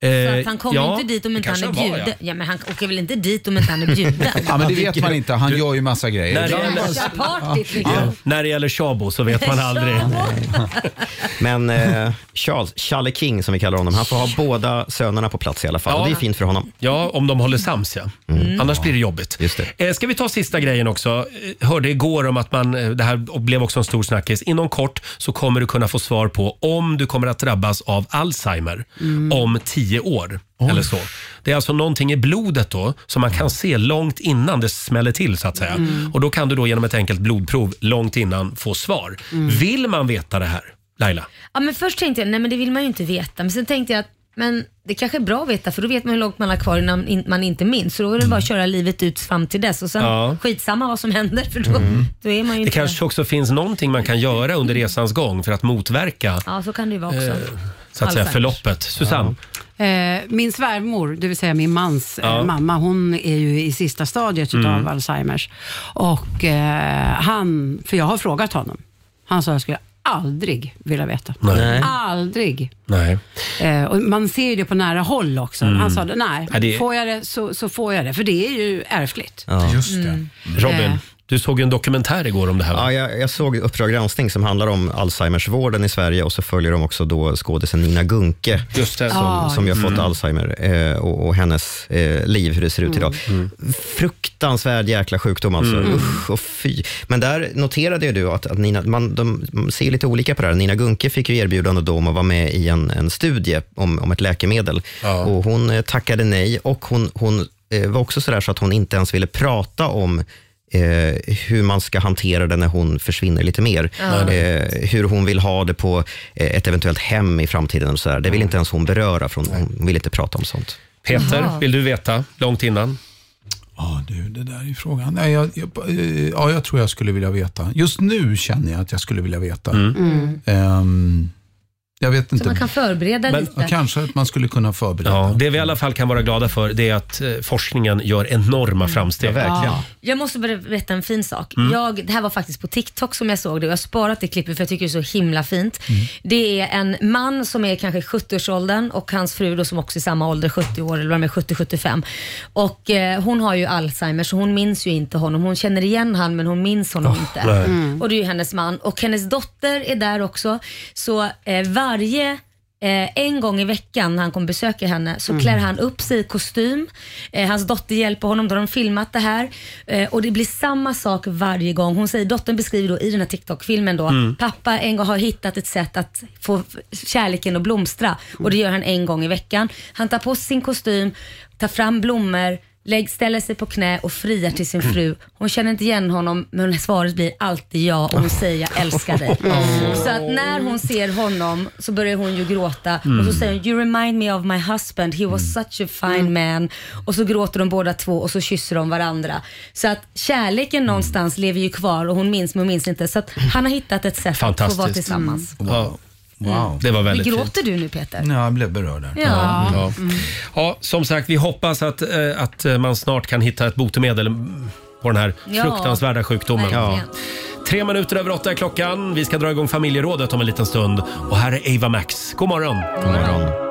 Så Eh, att han kommer ja, inte dit om det inte han är kanske han var, bjuden. ja. men han åker väl inte dit om inte han är bjuden? Ja, men det vet man inte. Han gör ju massa grejer. När det gäller- Kör partyt liksom. Ja, när det gäller Shabo så vet man aldrig. Men eh, Charles, Challe King som vi kallar honom, han får ha båda sönerna på plats i alla fall. Ja. Och det är fint för honom. Ja, om de håller sams ja. Mm. Annars blir det jobbigt. Just det. Eh, ska vi ta sista grejen också? Eh, Hörde igår om att man, eh, det här blev också en stor snackis. Inom kort så kommer du kunna få svar på om du kommer att drabbas av Alzheimer Mm. om tio år. Eller så. Det är alltså någonting i blodet då som man kan se långt innan det smäller till så att säga. Mm. Och då kan du då genom ett enkelt blodprov långt innan få svar. Mm. Vill man veta det här? Laila? Ja, men först tänkte jag, nej men det vill man ju inte veta. Men sen tänkte jag att men det kanske är bra att veta för då vet man hur långt man har kvar innan in- man inte minns. Så då är det bara att köra livet ut fram till dess och sen Ja. skitsamma vad som händer för då, Mm. då är man ju Det inte... kanske också finns någonting man kan göra under resans gång för att motverka Ja, så kan det ju vara också. Så att säga Alzheimers. förloppet. Susanne? Eh, min svärmor, det vill säga min mans Ja. eh, mamma, hon är ju i sista stadiet Mm. av Alzheimers. Och eh, han, för jag har frågat honom, han sa jag skulle aldrig vilja veta. Nej. Aldrig. Nej. Eh, och man ser ju det på nära håll också. Mm. Han sa nej, Ja, det- får jag det så, så får jag det. För det är ju ärftligt. Just det. Mm. Robin, Eh. Du såg en dokumentär igår om det här va? Ja, jag, jag såg Uppdrag granskning som handlar om Alzheimersvården i Sverige och så följer de också då skådisen Nina Gunke som, Ah, som ju fått det. Alzheimer eh, och, och hennes eh, liv, hur det ser ut idag. Fruktansvärd jäkla sjukdom alltså. Mm. Usch och fy. Men där noterade du att, att Nina, man, de ser lite olika på det här. Nina Gunke fick ju erbjudande då om att vara med i en, en studie om, om ett läkemedel och hon eh, tackade nej och hon, hon eh, var också sådär så att hon inte ens ville prata om eh, hur man ska hantera det när hon försvinner lite mer. Ja. Eh, hur hon vill ha det på eh, ett eventuellt hem i framtiden. Och så där. Det vill inte ens hon beröra, för hon, hon vill inte prata om sånt. Peter, vill du veta långt innan? Ja, du, det där är frågan. Nej, jag, jag, eh, ja, jag tror jag skulle vilja veta. Just nu känner jag att jag skulle vilja veta. Mm. Mm. Ehm, Jag vet Så man kan förbereda lite. kanske att man skulle kunna förbereda. Ja, det vi i alla fall kan vara glada för det är att eh, forskningen gör enorma framsteg. Ja. Jag måste bara berätta en fin sak. Mm. Jag, det här var faktiskt på TikTok som jag såg det och jag har sparat det klippet för jag tycker det är så himla fint. Mm. Det är en man som är kanske i 70-årsåldern och hans fru då som också är i samma ålder, 70 år eller vad de är 70-75. Och eh, hon har ju Alzheimer så hon minns ju inte honom. Hon känner igen han men hon minns honom inte. nej. Mm. Och det är ju hennes man och hennes dotter är där också. Så eh, varje Eh, en gång i veckan när han kommer besöka henne så Mm. klär han upp sig i kostym. Eh, hans dotter hjälper honom, då har de filmat det här. Eh, och det blir samma sak varje gång. Hon säger, dottern beskriver då i den här TikTok-filmen då, Mm. pappa en gång har hittat ett sätt att få kärleken att blomstra och det gör han en gång i veckan. Han tar på sig sin kostym, tar fram blommor, lägg, ställer sig på knä och friar till sin fru. Hon känner inte igen honom men svaret blir alltid ja och hon säger jag älskar dig. Så att när hon ser honom så börjar hon ju gråta och Mm. så säger hon you remind me of my husband, he was such a fine man. Och så gråter de båda två och så kysser de varandra. Så att kärleken någonstans lever ju kvar och hon minns men hon minns inte. Så att han har hittat ett sätt att få vara Fantastiskt. tillsammans. Ja. Det var väldigt fint. Gråter du nu Peter? Ja, jag blev berörd där. Ja. Ja. Mm. ja, som sagt, vi hoppas att, eh, att man snart kan hitta ett botemedel mm, på den här Ja. fruktansvärda sjukdomen. Verkligen. Tre minuter över åtta är klockan. Vi ska dra igång familjerådet om en liten stund. Och här är Ava Max. God morgon. God morgon.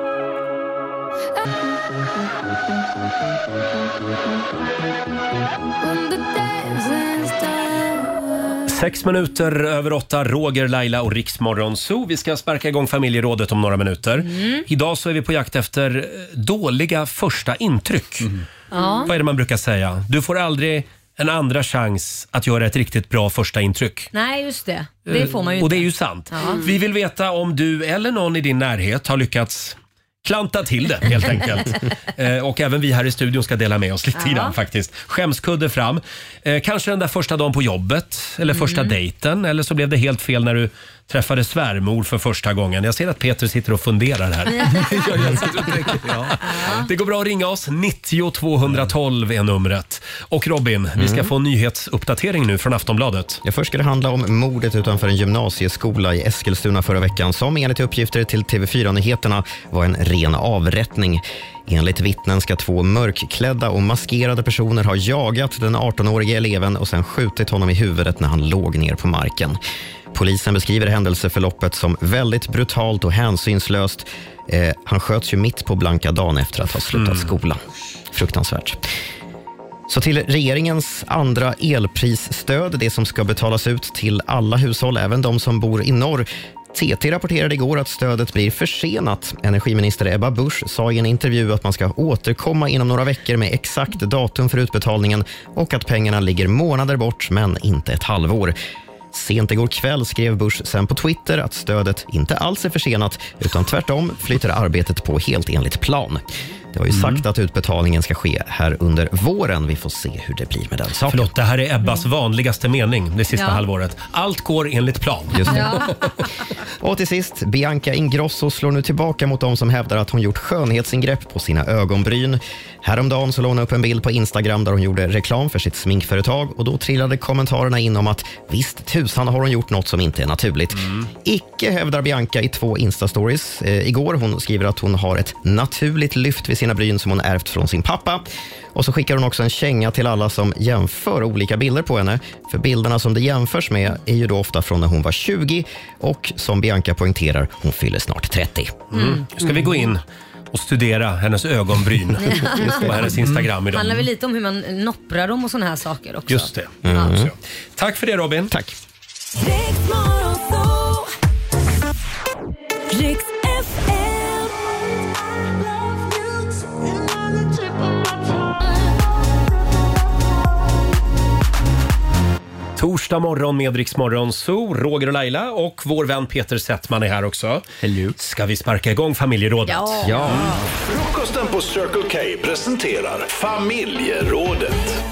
Sex minuter över åtta, Roger, Laila och Riksmorgon Zoo. Vi ska sparka igång familjerådet om några minuter. Mm. Idag så är vi på jakt efter eh, dåliga första intryck. Ja. Vad är det man brukar säga? Du får aldrig en andra chans att göra ett riktigt bra första intryck. Nej, just det. Det får man ju Och det är inte. ju sant. Ja. Vi vill veta om du eller någon i din närhet har lyckats klanta till det helt enkelt. eh, och även vi här i studion ska dela med oss lite Ja. grann faktiskt. Skämskudde fram. Eh, kanske den där första dagen på jobbet eller första Mm. dejten eller så blev det helt fel när du träffade svärmor för första gången. Jag ser att Peter sitter och funderar här. Det går bra att ringa oss. 90 212 är numret. Och Robin, vi ska Mm. få en nyhetsuppdatering nu från Aftonbladet. Ja, först ska det handla om mordet utanför en gymnasieskola i Eskilstuna förra veckan som enligt uppgifter till TV4-nyheterna var en ren avrättning. Enligt vittnen ska två mörkklädda och maskerade personer ha jagat den 18-årige eleven och sen skjutit honom i huvudet när han låg ner på marken. Polisen beskriver händelseförloppet som väldigt brutalt och hänsynslöst. Eh, han sköts ju mitt på blanka dagen efter att ha slutat skolan. Fruktansvärt. Så till regeringens andra elprisstöd, det som ska betalas ut till alla hushåll, även de som bor i norr. TT rapporterade igår att stödet blir försenat. Energiminister Ebba Busch sa i en intervju att man ska återkomma inom några veckor med exakt datum för utbetalningen och att pengarna ligger månader bort, men inte ett halvår. Sent igår kväll skrev Bush sen på Twitter att stödet inte alls är försenat utan tvärtom flyter arbetet på helt enligt plan. Det har ju sagt att utbetalningen ska ske här under våren. Vi får se hur det blir med den saken. Förlåt, det här är Ebbas vanligaste mening det sista Ja. halvåret. Allt går enligt plan. Just det. Och till sist, Bianca Ingrosso slår nu tillbaka mot de som hävdar att hon gjort skönhetsingrepp på sina ögonbryn. Häromdagen så la hon upp en bild på Instagram där hon gjorde reklam för sitt sminkföretag och då trillade kommentarerna in om att visst tusan har hon gjort något som inte är naturligt. Icke hävdar Bianca i två Insta-stories eh, igår. Hon skriver att hon har ett naturligt lyft vid sina bryn som hon ärvt från sin pappa. Och så skickar hon också en känga till alla som jämför olika bilder på henne. För bilderna som det jämförs med är ju då ofta från när hon var 20 och som Bianca poängterar, hon fyller snart 30. Mm. Ska vi gå in och studera hennes ögonbryn det. på hennes Instagram Det idag? handlar väl lite om hur man nopprar dem och såna här saker också. Just det. Mm. Också. Tack för det Robin. Tack. Riks Torsdag morgon med Rix Morgon Zoo, Roger och Laila och vår vän Peter Settman är här också. Hello. Ska vi sparka igång familjerådet? Ja. Frukosten på Circle K presenterar familjerådet.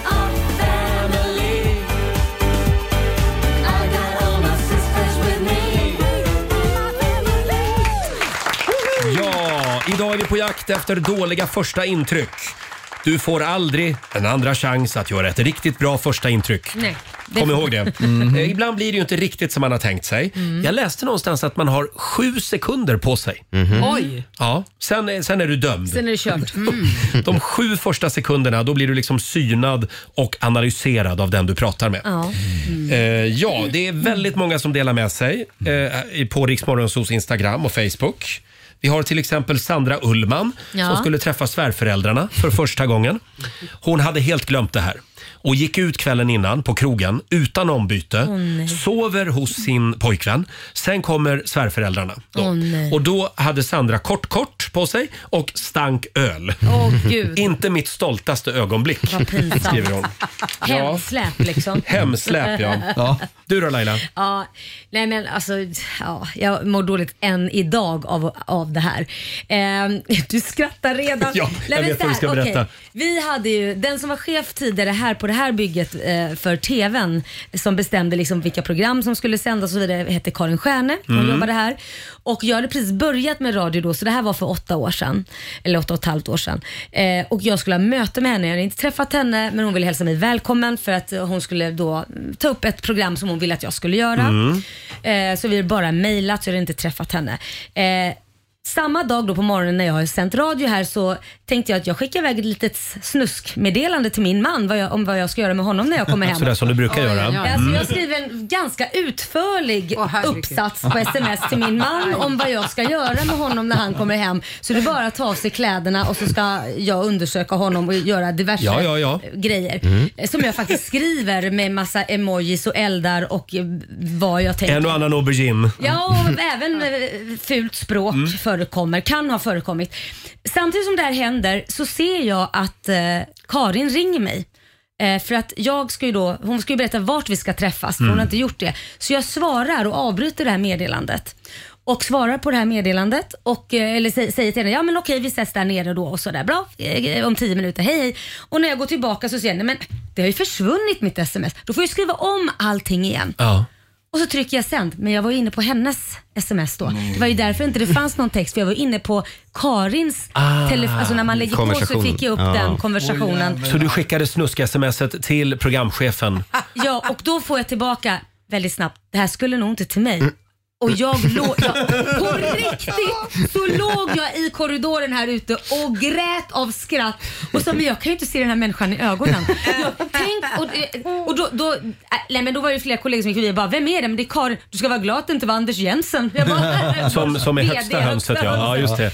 Ja, idag är vi på jakt efter dåliga första intryck. Du får aldrig en andra chans att göra ett riktigt bra första intryck. Nej. Kom ihåg det. Mhm. Eh, Ibland blir det ju inte riktigt som man har tänkt sig. Mm. Jag läste någonstans att man har sju sekunder på sig. Oj. Ja, sen, är- sen är du dömd. Sen är det kört. Mm. De sju första sekunderna, då blir du liksom synad och analyserad av den du pratar med. Ja. Eh, ja, det är väldigt många som delar med sig eh, på Riksmorgonsos Instagram och Facebook. Vi har till exempel Sandra Ullman Ja. som skulle träffa svärföräldrarna för första gången. Hon hade helt glömt det här och gick ut kvällen innan på krogen utan ombyte, Åh, nej. sover hos sin pojkvän. Sen kommer svärföräldrarna. Då. Åh, nej. och då hade Sandra kort kort på sig och stank öl. Åh, gud. Inte mitt stoltaste ögonblick, Vad pinsamt. skriver hon. Hemsläp liksom. Hemsläp ja. ja. Du då Laila? Ja, nej men alltså, ja, jag mår dåligt än idag av, av det här. Eh, du skrattar redan. Ja, Nej, jag men vet så vad du ska okej. berätta. Vi hade ju, den som var chef tidigare här på det här bygget eh, för TVn som bestämde liksom vilka program som skulle sändas och så vidare hette Karin Stjärne. Hon Mm. jobbade här. Och jag hade precis börjat med radio då så det här var för åtta år sedan. Eller åtta och ett halvt år sedan. Eh, och jag skulle ha möte med henne. Jag hade inte träffat henne men hon ville hälsa mig välkommen för att hon skulle då ta upp ett program som hon ville att jag skulle göra. Mm. Eh, så vi har bara mejlat så jag hade inte träffat henne. Eh, samma dag då på morgonen när jag har sänt radio här så tänkte jag att jag skickar iväg ett litet snuskmeddelande till min man vad jag, om vad jag ska göra med honom när jag kommer hem. Sådär som du brukar göra. Alltså, Mm. jag skriver en ganska utförlig uppsats på sms till min man om vad jag ska göra med honom när han kommer hem. Så det är bara att ta av sig kläderna och så ska jag undersöka honom och göra diverse Ja, ja, ja. grejer. Mm. Eh, Som jag faktiskt skriver med massa emojis och eldar och eh, vad jag tänker. En och annan aubergine. Ja, och även eh, fult språk Mm. Förekommer, kan ha förekommit. Samtidigt som det här händer så ser jag att eh, Karin ringer mig. Eh, för att jag ska ju då, hon ska ju berätta vart vi ska träffas, för hon Mm. har inte gjort det. Så jag svarar och avbryter det här meddelandet. Och svarar på det här meddelandet och, eh, eller sä- säger till henne, ja men okej vi ses där nere då och sådär. Bra, eh, om tio minuter, hej hej. Och när jag går tillbaka så ser jag, nej men det har ju försvunnit mitt sms. Då får jag skriva om allting igen. Ja. Och så trycker jag sänd, men jag var inne på hennes sms då. Det var ju därför inte det fanns någon text, för jag var inne på Karins Ah. telefon. Alltså när man lägger på så Konversation. fick jag upp Ja. den konversationen. Så du skickade snusk-smset till programchefen? Ja, och då får jag tillbaka väldigt snabbt, det här skulle nog inte till mig. Och jag låg, jag, på riktigt så låg jag i korridoren här ute och grät av skratt och sa men jag kan ju inte se den här människan i ögonen. Jag, tänk, och och då, då, äh, nej, men då var det flera kollegor som gick förbi och bara, vem är det? Men det är Karin. Du ska vara glad att det inte var Anders Jensen. Jag bara, Som, som är VD, högsta hönset ja. ja, just det.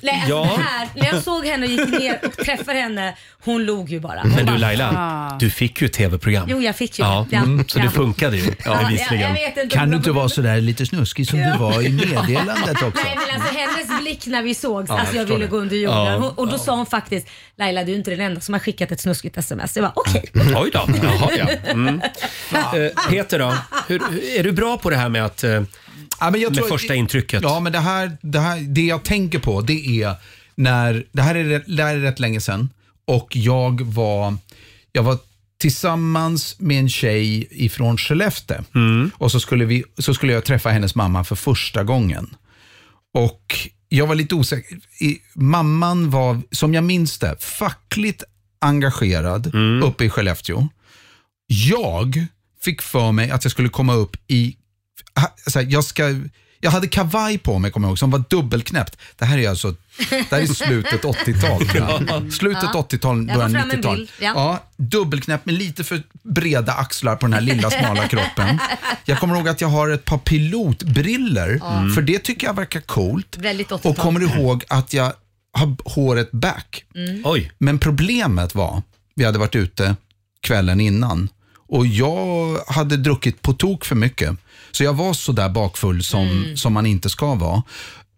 Nej, alltså Ja. det här, när jag såg henne och gick ner och träffade henne, hon log ju bara. Hon Men du bara, Laila, "Ah." du fick ju ett tv-program. Jo, jag fick ju Ja, det. mm, så det funkade ju Ja, jag- bevisligen. jag vet inte Kan du det inte var- vara sådär lite snuskig som du var i meddelandet också? Nej men alltså hennes blick när vi sågs, Ja, alltså jag jag förstår ville det. gå under jorden. Ja, Hon, och då sa hon faktiskt, Laila du är inte den enda som har skickat ett snuskigt sms. Jag bara okej. Oj då. Jaha, ja. Mm. Eh, Peter då, hur, hur- är du bra på det här med att eh, Ja, men jag med tror- första intrycket? Ja, men det här, det här, det jag tänker på det är när, det här är, rätt- det här är rätt länge sedan och jag var, jag var tillsammans med en tjej ifrån Skellefteå och så skulle, vi, så skulle jag träffa hennes mamma för första gången. Och jag var lite osäker. I, mamman var, som jag minns det, fackligt engagerad uppe i Skellefteå. Jag fick för mig att jag skulle komma upp i så här, jag, ska, jag hade kavaj på mig, kommer jag ihåg, som var dubbelknäppt. Det här är alltså det här är slutet 80-tal. Ja. Slutet Ja. 80-tal, Jag får början fram en 90-tal. bild, ja. Ja, dubbelknäppt med lite för breda axlar på den här lilla smala kroppen. Jag kommer ihåg att jag har ett par pilotbriller, Ja. för det tycker jag verkar coolt. Väldigt 80-tal. Och kommer ihåg att jag har håret back. Mm. Oj. Men problemet var, vi hade varit ute kvällen innan och jag hade druckit på tok för mycket. Så jag var så där bakfull som, Mm. som man inte ska vara.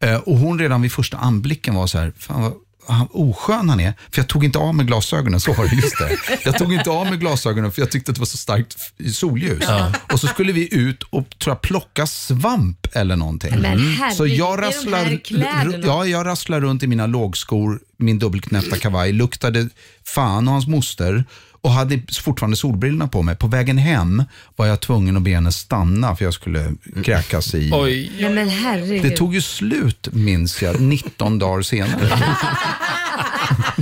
Eh, och hon redan vid första anblicken var så här, fan vad han, oskön han är. För jag tog inte av mig glasögonen, så var det just det. Jag tog inte av mig glasögonen för jag tyckte att det var så starkt solljus. Ja. Och så skulle vi ut och tror jag, plocka svamp eller någonting. Men herregud, så är jag rasslar, ja, jag rasslar runt i mina lågskor, min dubbelknäppta kavaj, luktade fan och hans moster och hade fortfarande solbrillorna på mig. På vägen hem var jag tvungen att be henne stanna för jag skulle kräkas i... Oj. Nej men herregud. Det tog ju slut, minns jag, 19 dagar senare.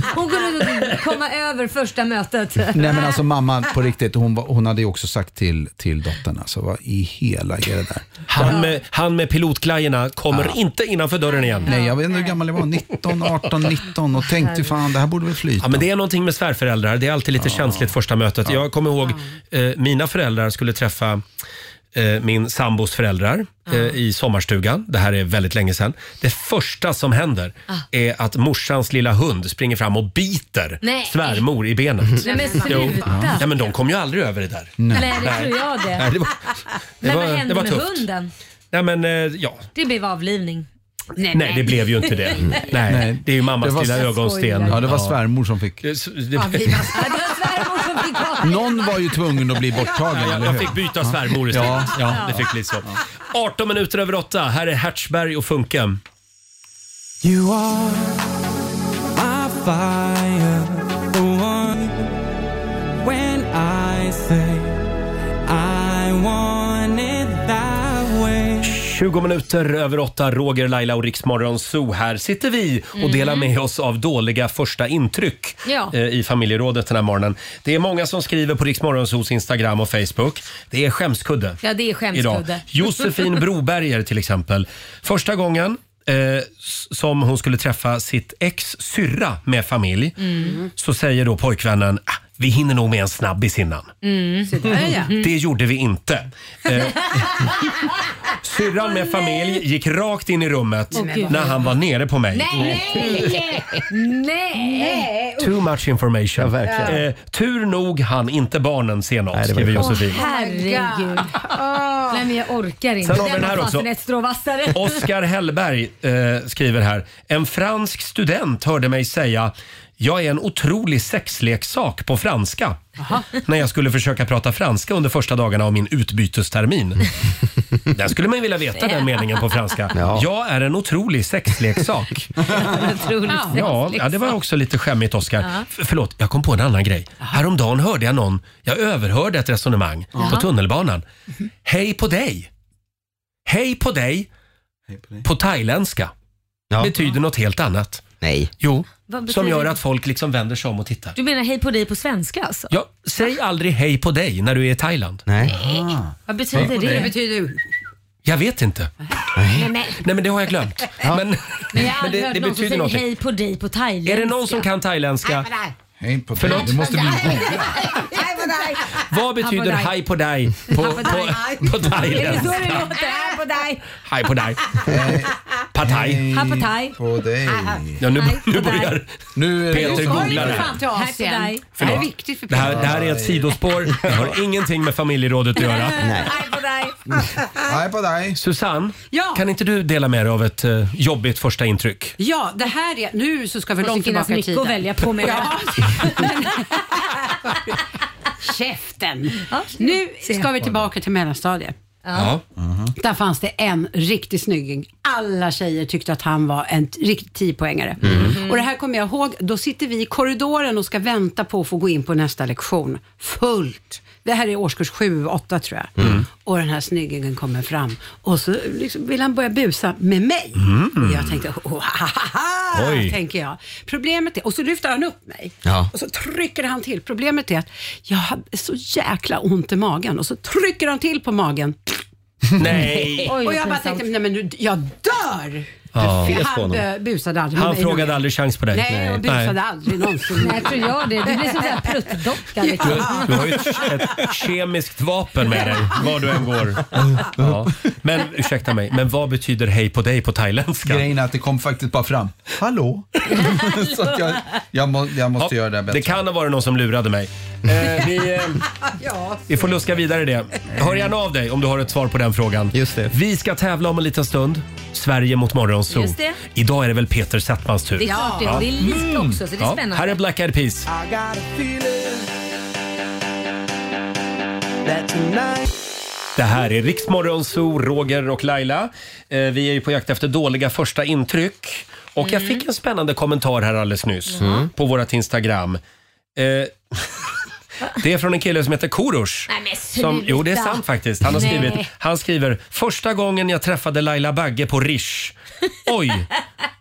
Komma över första mötet. Nej men alltså mamma på riktigt, hon, var, hon hade ju också sagt till, till dottern, alltså vad i hela är det där? Han med, han med pilotglajjorna kommer inte innanför dörren igen. Nej, jag vet inte hur gammal jag var, 19, 18, 19 och tänkte fan det här borde väl flyta. Ja, men det är någonting med svärföräldrar. Det är alltid lite känsligt första mötet. Jag kommer ihåg eh, mina föräldrar skulle träffa eh, min sambos föräldrar eh, i sommarstugan. Det här är väldigt länge sedan. Det första som händer Ah. är att morsans lilla hund springer fram och biter Nej. svärmor i benet. Nej, men sluta. Jo. Ja, men de kom ju aldrig över det där. Nej, det tror jag det. Nej, det var, det Men var, vad det hände var med tufft. hunden? Nej, men, eh, ja. Det blev avlivning. Nej, det blev ju inte det. Nej, det är ju mammas Det var- lilla Jag ögonsten. Ja, det var svärmor som fick. Det, Ja, vi Någon var ju tvungen att bli borttagen, eller jag hur? fick byta svärmor istället. Ja. Ja, det fick bli så. 18 minuter över 8. Här är Hertzberg och Funke. You are my fire, the one when I say 20 minuter över 8. Roger, Laila och Riksmorgon Zoo. Här sitter vi och Mm. delar med oss av dåliga första intryck Ja. eh, i familjerådet den här morgonen. Det är många som skriver på Riksmorgon Zoos Instagram och Facebook. Det är skämskudde. Ja, det är idag. skämskudde. Josefin Broberger till exempel. Första gången eh, s- som hon skulle träffa sitt ex syrra med familj Mm. så säger då pojkvännen ah, vi hinner nog med en snabbis innan. Mm. Det gjorde vi inte. Eh, Syrran med familj gick rakt in i rummet när han var nere på mig. Nej! Nej! Too much information. Ja, verkligen. Eh, tur nog han inte barnen se något, Nej, det var skriver ju Josefin. Herregud. Nej men jag orkar inte. Sen har vi den här var också. fasen ett. Oskar Hellberg eh, skriver här. En fransk student hörde mig säga jag är en otrolig sexleksak på franska. När jag skulle försöka prata franska under första dagarna av min utbytestermin. Där skulle man vilja veta den meningen på franska. Ja. Jag är en otrolig sexleksak. Otroligt Ja, ja, det var också lite skämmigt Oskar. F- Förlåt, jag kom på en annan grej. Häromdagen hörde jag någon, jag överhörde ett resonemang på tunnelbanan. Hej på dig! Hej på dig på thailändska Ja. betyder något helt annat. Nej. Jo, Vad som gör det? att folk liksom vänder sig om och tittar. Du menar hej på dig på svenska alltså? Ja, säg aldrig hej på dig när du är i Thailand. Nej. Vad betyder Det det? betyder... Jag vet inte. Nej, men, Nej men det har jag glömt. Men, men jag har aldrig hört någon som säger någonting. hej på dig på thailändska. Är det någon som kan thailändska? Hej på Förlåt? dig. Det måste vi googla. Vad betyder dig. hej på dig på, på, på Är det så det låter? Hej på dig. Hej på dig. Pad thai. Hej på. På dig. Ja, nu, på nu dig. börjar Nu är det Peter googla det här. På dig. Det här är viktigt för Det här, det här är ett sidospår. Det har ingenting med familjerådet att göra. Hej på dig. Hej på dig. Susanne, Ja. kan inte du dela med dig av ett eh, jobbigt första intryck? Ja, det här är... Nu så ska vi Det långt tillbaka i mycket tiden. att välja på med. Ja. Käften! Nu ska vi tillbaka till mellanstadiet. Ja. Där fanns det en riktig snygging. Alla tjejer tyckte att han var en riktig tiopoängare. Och det här kommer jag ihåg, då sitter vi i korridoren och ska vänta på att få gå in på nästa lektion. Fullt. Det här är årskurs 7, 8 tror jag. Och den här snyggingen kommer fram och så liksom vill han börja busa med mig. Och jag tänkte, oh, ha, ha, ha, Oj. tänker jag. Problemet är, och så lyfter han upp mig. Ja. Och så trycker han till. Problemet är att jag hade så jäkla ont i magen och så trycker han till på magen. Nej. Oj, och jag bara tänkte, nej men nu, jag dör! Ja. Fes på Han honom. eh, busade aldrig med Han mig frågade aldrig chans på dig? Nej, och busade Nej. aldrig någonsin. Nej, tror jag det. Du blir som en pruttdocka. Du, Liksom. du har ju ett, ett kemiskt vapen med dig var du än går. Ja. Men ursäkta mig, men vad betyder hej på dig på thailändska? Grejen är att det kom faktiskt bara fram. Hallå? Så att jag, jag, må, jag måste göra det bättre. Det kan ha varit någon som lurade mig. Eh, vi, eh, vi får luska vidare i det. Hör gärna av dig om du har ett svar på den frågan. Just det. Vi ska tävla om en liten stund. Sverige mot Morgonzoo. Just det. Idag är det väl Peter Settmans tur. Det är klart det. Och det är lika också, så det är Ja, spännande. här är Black Eyed Peas. Det här är Riksmorgon Zoo, Roger och Laila. Eh, vi är ju på jakt efter dåliga första intryck. Och jag fick en spännande kommentar här alldeles nyss på vårt Instagram. Eh, Det är från en kille som heter Korosh. Nej, men Som, jo, det är sant faktiskt. Han, har Nej. skrivit, han skriver “Första gången jag träffade Laila Bagge på Rish. Oj,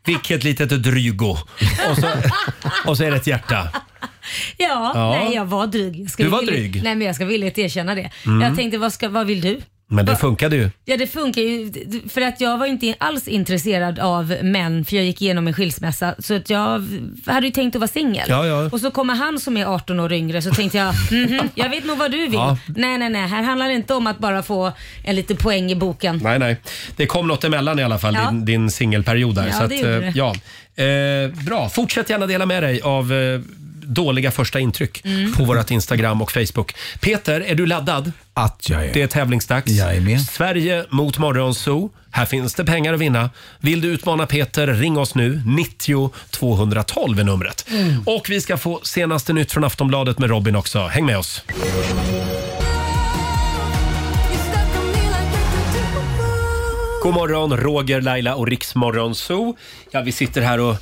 vilket litet drygo.” och så, och så är det ett hjärta. Ja, Ja. nej jag var dryg. Jag ska Du var villigt- dryg? Nej men jag ska villigt erkänna det. Mm. Jag tänkte vad, ska, vad vill du? Men det Va- funkade ju. Ja det funkar ju för att jag var inte alls intresserad av män för jag gick igenom en skilsmässa så att jag hade ju tänkt att vara singel. Ja, ja. Och så kommer han som är 18 år yngre så tänkte jag mhm, jag vet nog vad du vill. Ja. Nej nej nej här handlar det inte om att bara få en liten poäng i boken. Nej, nej. Det kom något emellan i alla fall, Ja. din, din singelperiod där. Ja, så det att, gjorde eh, det. ja. Eh, bra, fortsätt gärna dela med dig av eh, dåliga första intryck Mm. på vårt Instagram och Facebook. Peter, är du laddad? Att jag är. Det är tävlingsdags. Jag är med. Sverige mot Morgonzoo. Här finns det pengar att vinna. Vill du utmana Peter, ring oss nu. 90 212 är numret. Mm. Och vi ska få senaste nytt från Aftonbladet med Robin också. Häng med oss. God morgon, Roger, Laila och Riksmorgon Zoo. Ja, vi sitter här och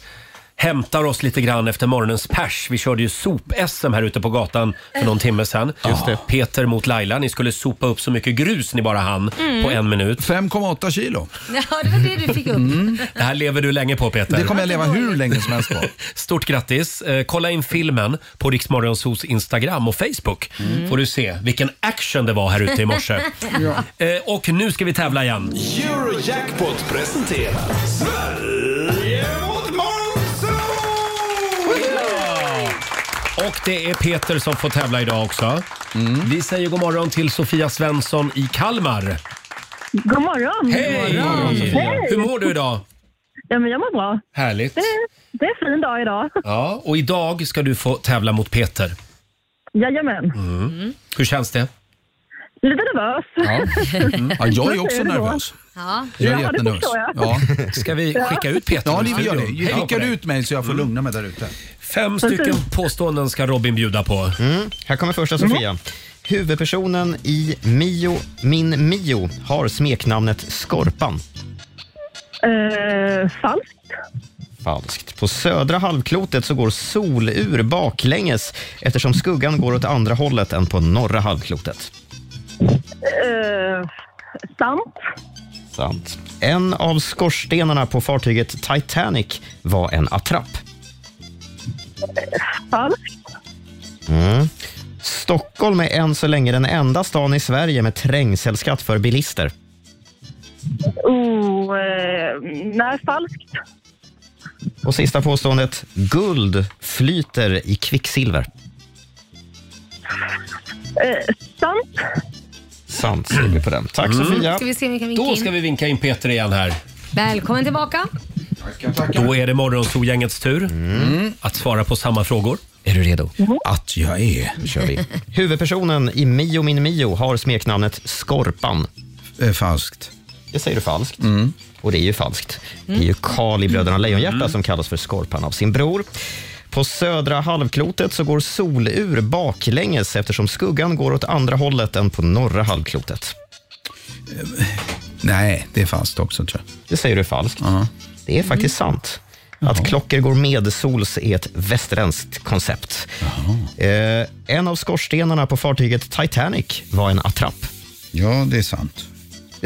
hämtar oss lite grann efter morgonens pers. Vi körde ju sop-SM här ute på gatan för någon timme sedan. Just det. Peter mot Laila. Ni skulle sopa upp så mycket grus ni bara hann Mm. på en minut. 5,8 kilo. Ja det var det du fick upp. Det här lever du länge på Peter. Det kommer jag leva hur länge som helst på. Stort grattis! Eh, kolla in filmen på Riksmorgonsos Instagram och Facebook. Mm. får du se vilken action det var här ute i morse. Ja. eh, och nu ska vi tävla igen. Eurojackpot presenterar Sverige Och det är Peter som får tävla idag också. Vi säger god morgon till Sofia Svensson i Kalmar. God morgon! Hej! God morgon. Hej! Hur mår du idag? Ja, men jag mår bra. Härligt. Det, det är en fin dag idag. Ja, och idag ska du få tävla mot Peter. Jajamän. Mm. Hur känns det? Lite nervös. Ja. Mm. Ja, jag är också det nervös. Ja. Jag är Ja, det jättenervös. förstår jag. Ja. Ska vi skicka ut Peter Ja, ur ni gör studion? det. Hej då på Skickar dig. ut mig så jag får lugna mig där ute. Fem stycken påståenden ska Robin bjuda på. Mm. Här kommer första Sofia. Huvudpersonen i Mio, Min Mio har smeknamnet Skorpan. Eh, falskt. Falskt. På södra halvklotet så går solur baklänges eftersom skuggan går åt andra hållet än på norra halvklotet. Eh, sant. Sant. En av skorstenarna på fartyget Titanic var en attrapp. Falskt. Mm. Stockholm är än så länge den enda stan i Sverige med trängselskatt för bilister. Oh, eh, nej, falskt. Och sista påståendet. Guld flyter i kvicksilver. Eh, sant. Sant säger vi på den. Tack Sofia. Ska vi se om vi kan vinka Då in. ska vi vinka in Peter igen här. Välkommen tillbaka. Då är det Morgonzoo-gängets tur att svara på samma frågor. Är du redo? Att jag är. Nu kör vi. Huvudpersonen i Mio min Mio har smeknamnet Skorpan. Eh, falskt. Det säger du falskt. Och det är ju falskt. Det är ju Karl i Bröderna Lejonhjärta som kallas för Skorpan av sin bror. På södra halvklotet så går solur baklänges eftersom skuggan går åt andra hållet än på norra halvklotet. Nej, det är falskt också tror jag. Det säger du falskt. Det är faktiskt sant. Att klockor går medsols är ett västerländskt koncept. Eh, en av skorstenarna på fartyget Titanic var en attrapp. Ja, det är sant.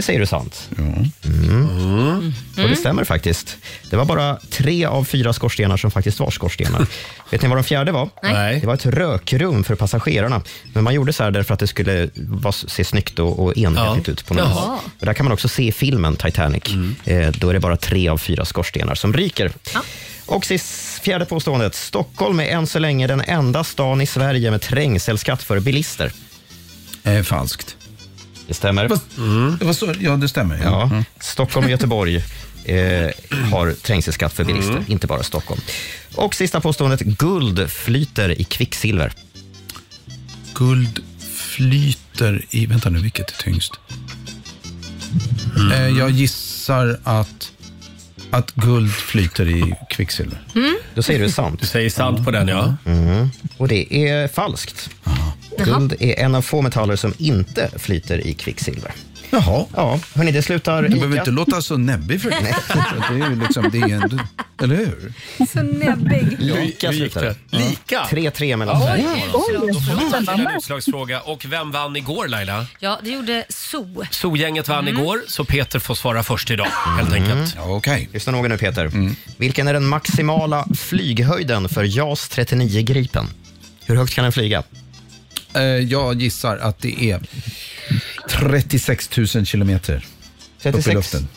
Det säger du sant. Mm. Och det stämmer faktiskt. Det var bara tre av fyra skorstenar som faktiskt var skorstenar. Vet ni vad den fjärde var? Nej. Det var ett rökrum för passagerarna. Men man gjorde så här därför att det skulle vara, se snyggt och, och enhetligt Ja. ut på något Jaha. Och där kan man också se i filmen Titanic. Eh, då är det bara tre av fyra skorstenar som ryker. Och sist, fjärde påståendet. Stockholm är än så länge den enda stan i Sverige med trängselskatt för bilister. Eh, falskt. Det stämmer. Det var så, ja, det stämmer. Ja. Ja, Stockholm och Göteborg eh, har trängselskatt för bilister, Mm. inte bara Stockholm. Och sista påståendet, guld flyter i kvicksilver. Guld flyter i... Vänta nu, vilket är tyngst? Eh, jag gissar att, att guld flyter i kvicksilver. Då säger du sant. Du säger sant på den ja. Mm. Och det är falskt. Guld är en av få metaller som inte flyter i kvicksilver. Jaha. Ja, hörni, det slutar Du behöver inte låta så näbbig för det. det är ju liksom, det är en, eller hur? Så näbbig. Lika det? Lika? 3-3 mellan Oj. Sverige och Oj, Norge. Då får vi en utslagsfråga. Och vem vann igår Laila? Ja, det gjorde So. Zoo-gänget vann Mm. igår, så Peter får svara först idag helt enkelt. Ja, Okej. Lyssna noga nu Peter. Vilken är den maximala flyghöjden för JAS 39 Gripen? Hur högt kan den flyga? Eh, jag gissar att det är 36 000 kilometer upp i 36 luften.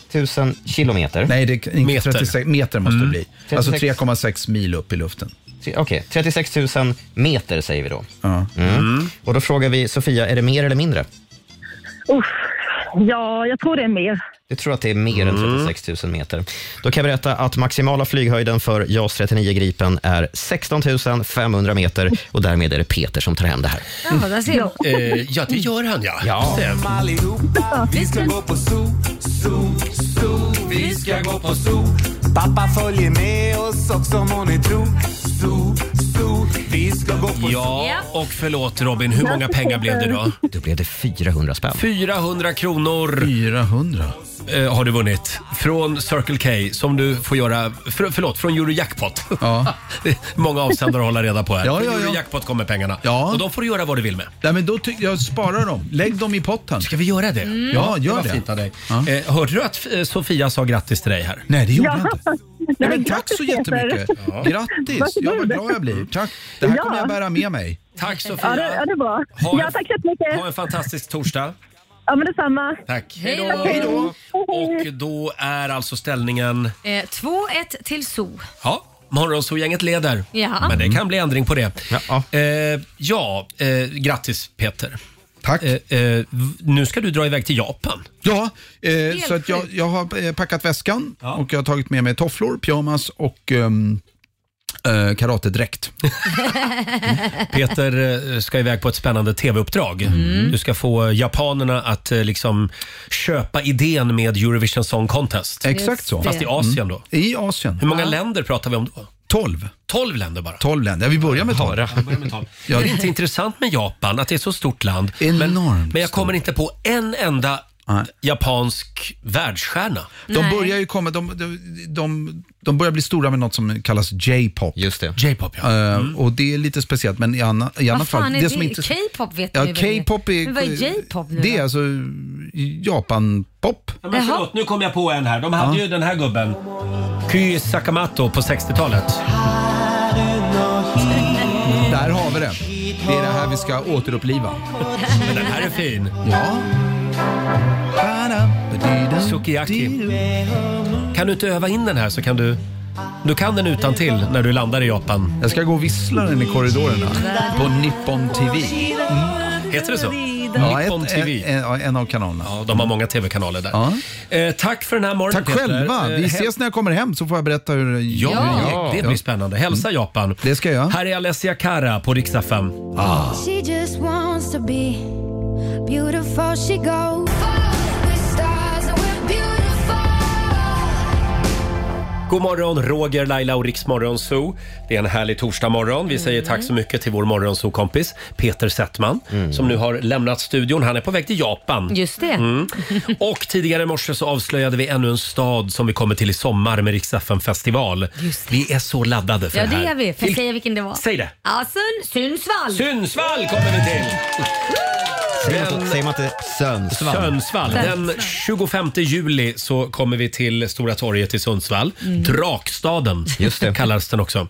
000 kilometer. Nej, det är Meter. 36, meter måste det Mm. bli. Alltså 36. 3,6 mil upp i luften. Okej, 36 000 meter säger vi då. Ja. Mm. Och då frågar vi Sofia, är det mer eller mindre? Uff. Ja, jag tror det är mer. Du tror att det är mer än Mm. 36 000 meter. Då kan jag berätta att maximala flyghöjden för JAS 39 Gripen är 16 500 meter och därmed är det Peter som tar hem det här. Ja, där ser du. Eh, ja, det gör han ja. Ja. Allihopa, vi ska gå på zoo, zoo, zoo. Vi ska gå på zoo. Pappa följer med oss också må ni tro. Zoo, zoo. Vi ska gå på Ja, och förlåt Robin, hur många pengar blev det då? Då blev det 400 spänn. 400 kronor 400? eh, har du vunnit från Circle K som du får göra, för, förlåt, från Eurojackpot. Ja. Många avsändare att hålla reda på här. Ja, Från ja, ja. Eurojackpot kommer pengarna. Ja. Och de får du göra vad du vill med. Nej, men då tycker jag spara dem. Lägg dem i potten. Ska vi göra det? Ja, det gör det. fint av dig. Ja. Eh, hörde du att eh, Sofia sa grattis till dig här? Nej, det gjorde jag Ja. inte. Nej, men tack så Peter. jättemycket. Grattis! Ja, vad glad jag blir. Tack. Det här Ja. kommer jag bära med mig. Tack Sofia. Ja, det, ja, det är bra. Ha Ja, en- tack så jättemycket. Ha en fantastisk torsdag. Ja, men detsamma. Tack. Hej då. Hej då. Och då är alltså ställningen... Eh, 2-1 till So. Ja, Morgonzoo-gänget leder. Ja. Men det kan bli ändring på det. Ja. Eh, ja eh, grattis Peter. Tack. Eh, eh, nu ska du dra iväg till Japan. Ja, eh, så att jag, jag har eh, packat väskan och jag har tagit med mig tofflor, pyjamas och um, eh, karatedräkt. Peter eh, ska iväg på ett spännande tv-uppdrag. Mm. Du ska få japanerna att eh, liksom köpa idén med Eurovision Song Contest. Exakt så. Fast i Asien då. I Asien. Hur många länder pratar vi om då? 12. 12 länder bara. 12 länder. Ja, vi börjar med 12. Ja, börja med tolv. Det är lite intressant med Japan, att det är ett så stort land. Enormt Men jag kommer inte på en enda. Japansk världsstjärna. De Nej. börjar ju komma, de, de, de, de börjar bli stora med något som kallas J-pop. Just det. J-pop ja. Eh, Och det är lite speciellt, men i, anna, i annat Vad fan fall. är det? som inte- K-pop vet Ja, vi väl det? K-pop är... Men vad är J-pop nu Det då? är alltså Japan-pop. Ja, men förlåt, nu kom jag på en här. De hade ju den här gubben. Kyi Sakamoto på 60-talet. Där har vi det. Det är det här vi ska återuppliva. Men den här är fin. Ja. Sukiyaki. Kan du inte öva in den här så kan du... Du kan den utan till när du landar i Japan. Jag ska gå och vissla den i korridorerna på Nippon TV. Heter det så? Ja, Nippon ett, TV. En, en, en av kanalerna. Ja, de har många tv-kanaler där. Ja. Eh, tack för den här morgonen Tack Peter. själva. Eh, Vi ses när jag kommer hem så får jag berätta hur, Ja, hur det gick. det blir spännande. Hälsa Japan. Det ska jag. Här är Alessia Cara på Rix FM. She beautiful. She goes with stars and we're beautiful. God morgon, Roger, Laila och Riksmorgon Zoo. Det är en härlig torsdagmorgon. Vi säger tack så mycket till vår morgonzoo-kompis Peter Settman som nu har lämnat studion. Han är på väg till Japan. Just det. Mm. Och tidigare i morse så avslöjade vi ännu en stad som vi kommer till i sommar med Rix FM festival. Just det. Vi är så laddade för Ja, det här. det är vi. Får jag säga vilken det var? Säg det. Ja, Sun- Sundsvall. Sundsvall kommer vi till! Säger man, inte- säger man inte Sundsvall? Sundsvall. Den 25 juli så kommer vi till Stora torget i Sundsvall. Drakstaden Just det. kallas den också.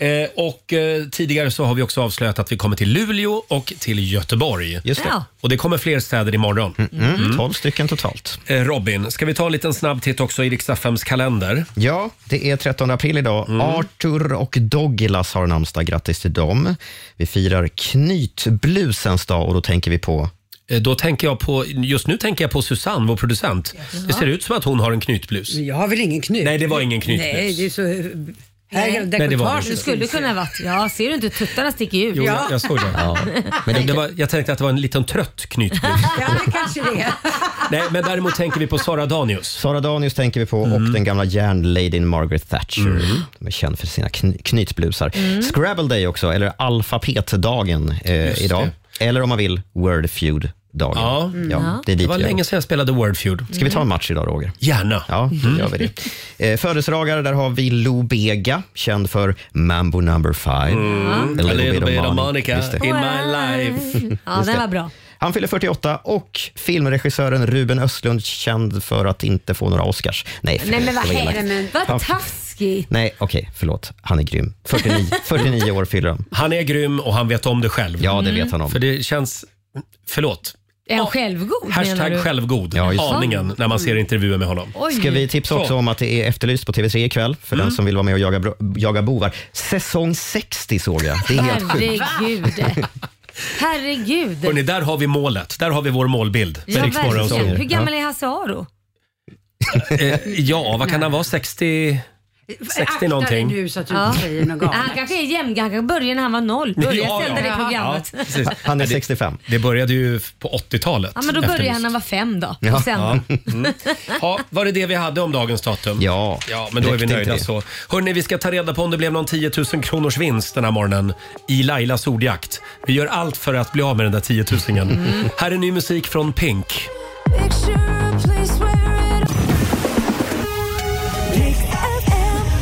Eh, och eh, tidigare så har vi också avslöjat att vi kommer till Luleå och till Göteborg. Just det. Ja. Och det kommer fler städer imorgon. Mm, 12 stycken totalt. Eh, Robin, ska vi ta en liten snabb titt också i Riks-FMs kalender? Ja, det är 13 april idag. Arthur och Douglas har namnsdag. Grattis till dem. Vi firar knytblusens dag och då tänker vi på Eh, Då tänker jag på, just nu tänker jag på Susanne, vår producent. Det ser ut som att hon har en knytblus. Jag har väl ingen knyt? Nej, det var ingen knytblus. Nej, det är så... Här, Nej. Nej, det var det Det skulle kunna varit. Ja, ser du inte? Tuttarna sticker ut. Jo, jag, jag såg det. Men det, det var, jag tänkte att det var en liten trött knytblus. Ja, det kanske det är. Nej, men däremot tänker vi på Sara Danius. Sara Danius tänker vi på och den gamla järnladyn Margaret Thatcher. De är kända för sina kny- knytblusar. Scrabble Day också, eller alfabetdagen eh, idag. Eller om man vill, Word Feud dagen. Ja. Ja, det är dit Det var vi länge sedan jag spelade Wordfeud. Ska vi ta en match idag, Roger? Gärna. Ja, då gör vi det. Eh, födelsedagar, där har vi Lou Bega, känd för Mambo number five. Mm. A little, bit, of Monica Just det. in my life. Ja, Just den det. var bra. Han fyller 48 och filmregissören Ruben Östlund känd för att inte få några Oscars. Nej, Nej men vad det var elakt. hemskt. Vad Han- taskigt. Nej, okej, förlåt. Han är grym. 49, 49 år fyller han. Han är grym och han vet om det själv. Ja, det vet han om. För det känns... Förlåt. Är han självgod menar Hashtag du? självgod. Ja, just det. Aningen när man ser intervjuer med honom. Oj. Ska vi tipsa också Så. om att det är Efterlyst på TV3 ikväll för Mm. den som vill vara med och jaga, bro- jaga bovar. Säsong 60 såg jag. Det är helt sjukt. Herregud. Herregud. Hörrni, där har vi målet. Där har vi vår målbild. med Ja, Rix Morgon verkligen. Zoo. Hur gammal är Hasse Aro? Eh, ja, vad kan han vara? 60... 60 Akta dig någonting. nu så att du Ja. inte säger något galet. Han kanske är jämn, han kanske började när han var noll. Började Ja, sända ja. det programmet. Ja, precis. Han är 65. Det började ju på 80-talet. Ja, men då började Efterlyst. han när han var fem då. Ja. Och sen, Ja. Mm. ja, var det det vi hade om dagens datum? Ja, Ja, men då är vi räckte nöjda inte så. Hörni, vi ska ta reda på om det blev någon 10 000 kronors vinst den här morgonen i Lailas ordjakt. Vi gör allt för att bli av med den där 10 000. Mm. Här är ny musik från Pink.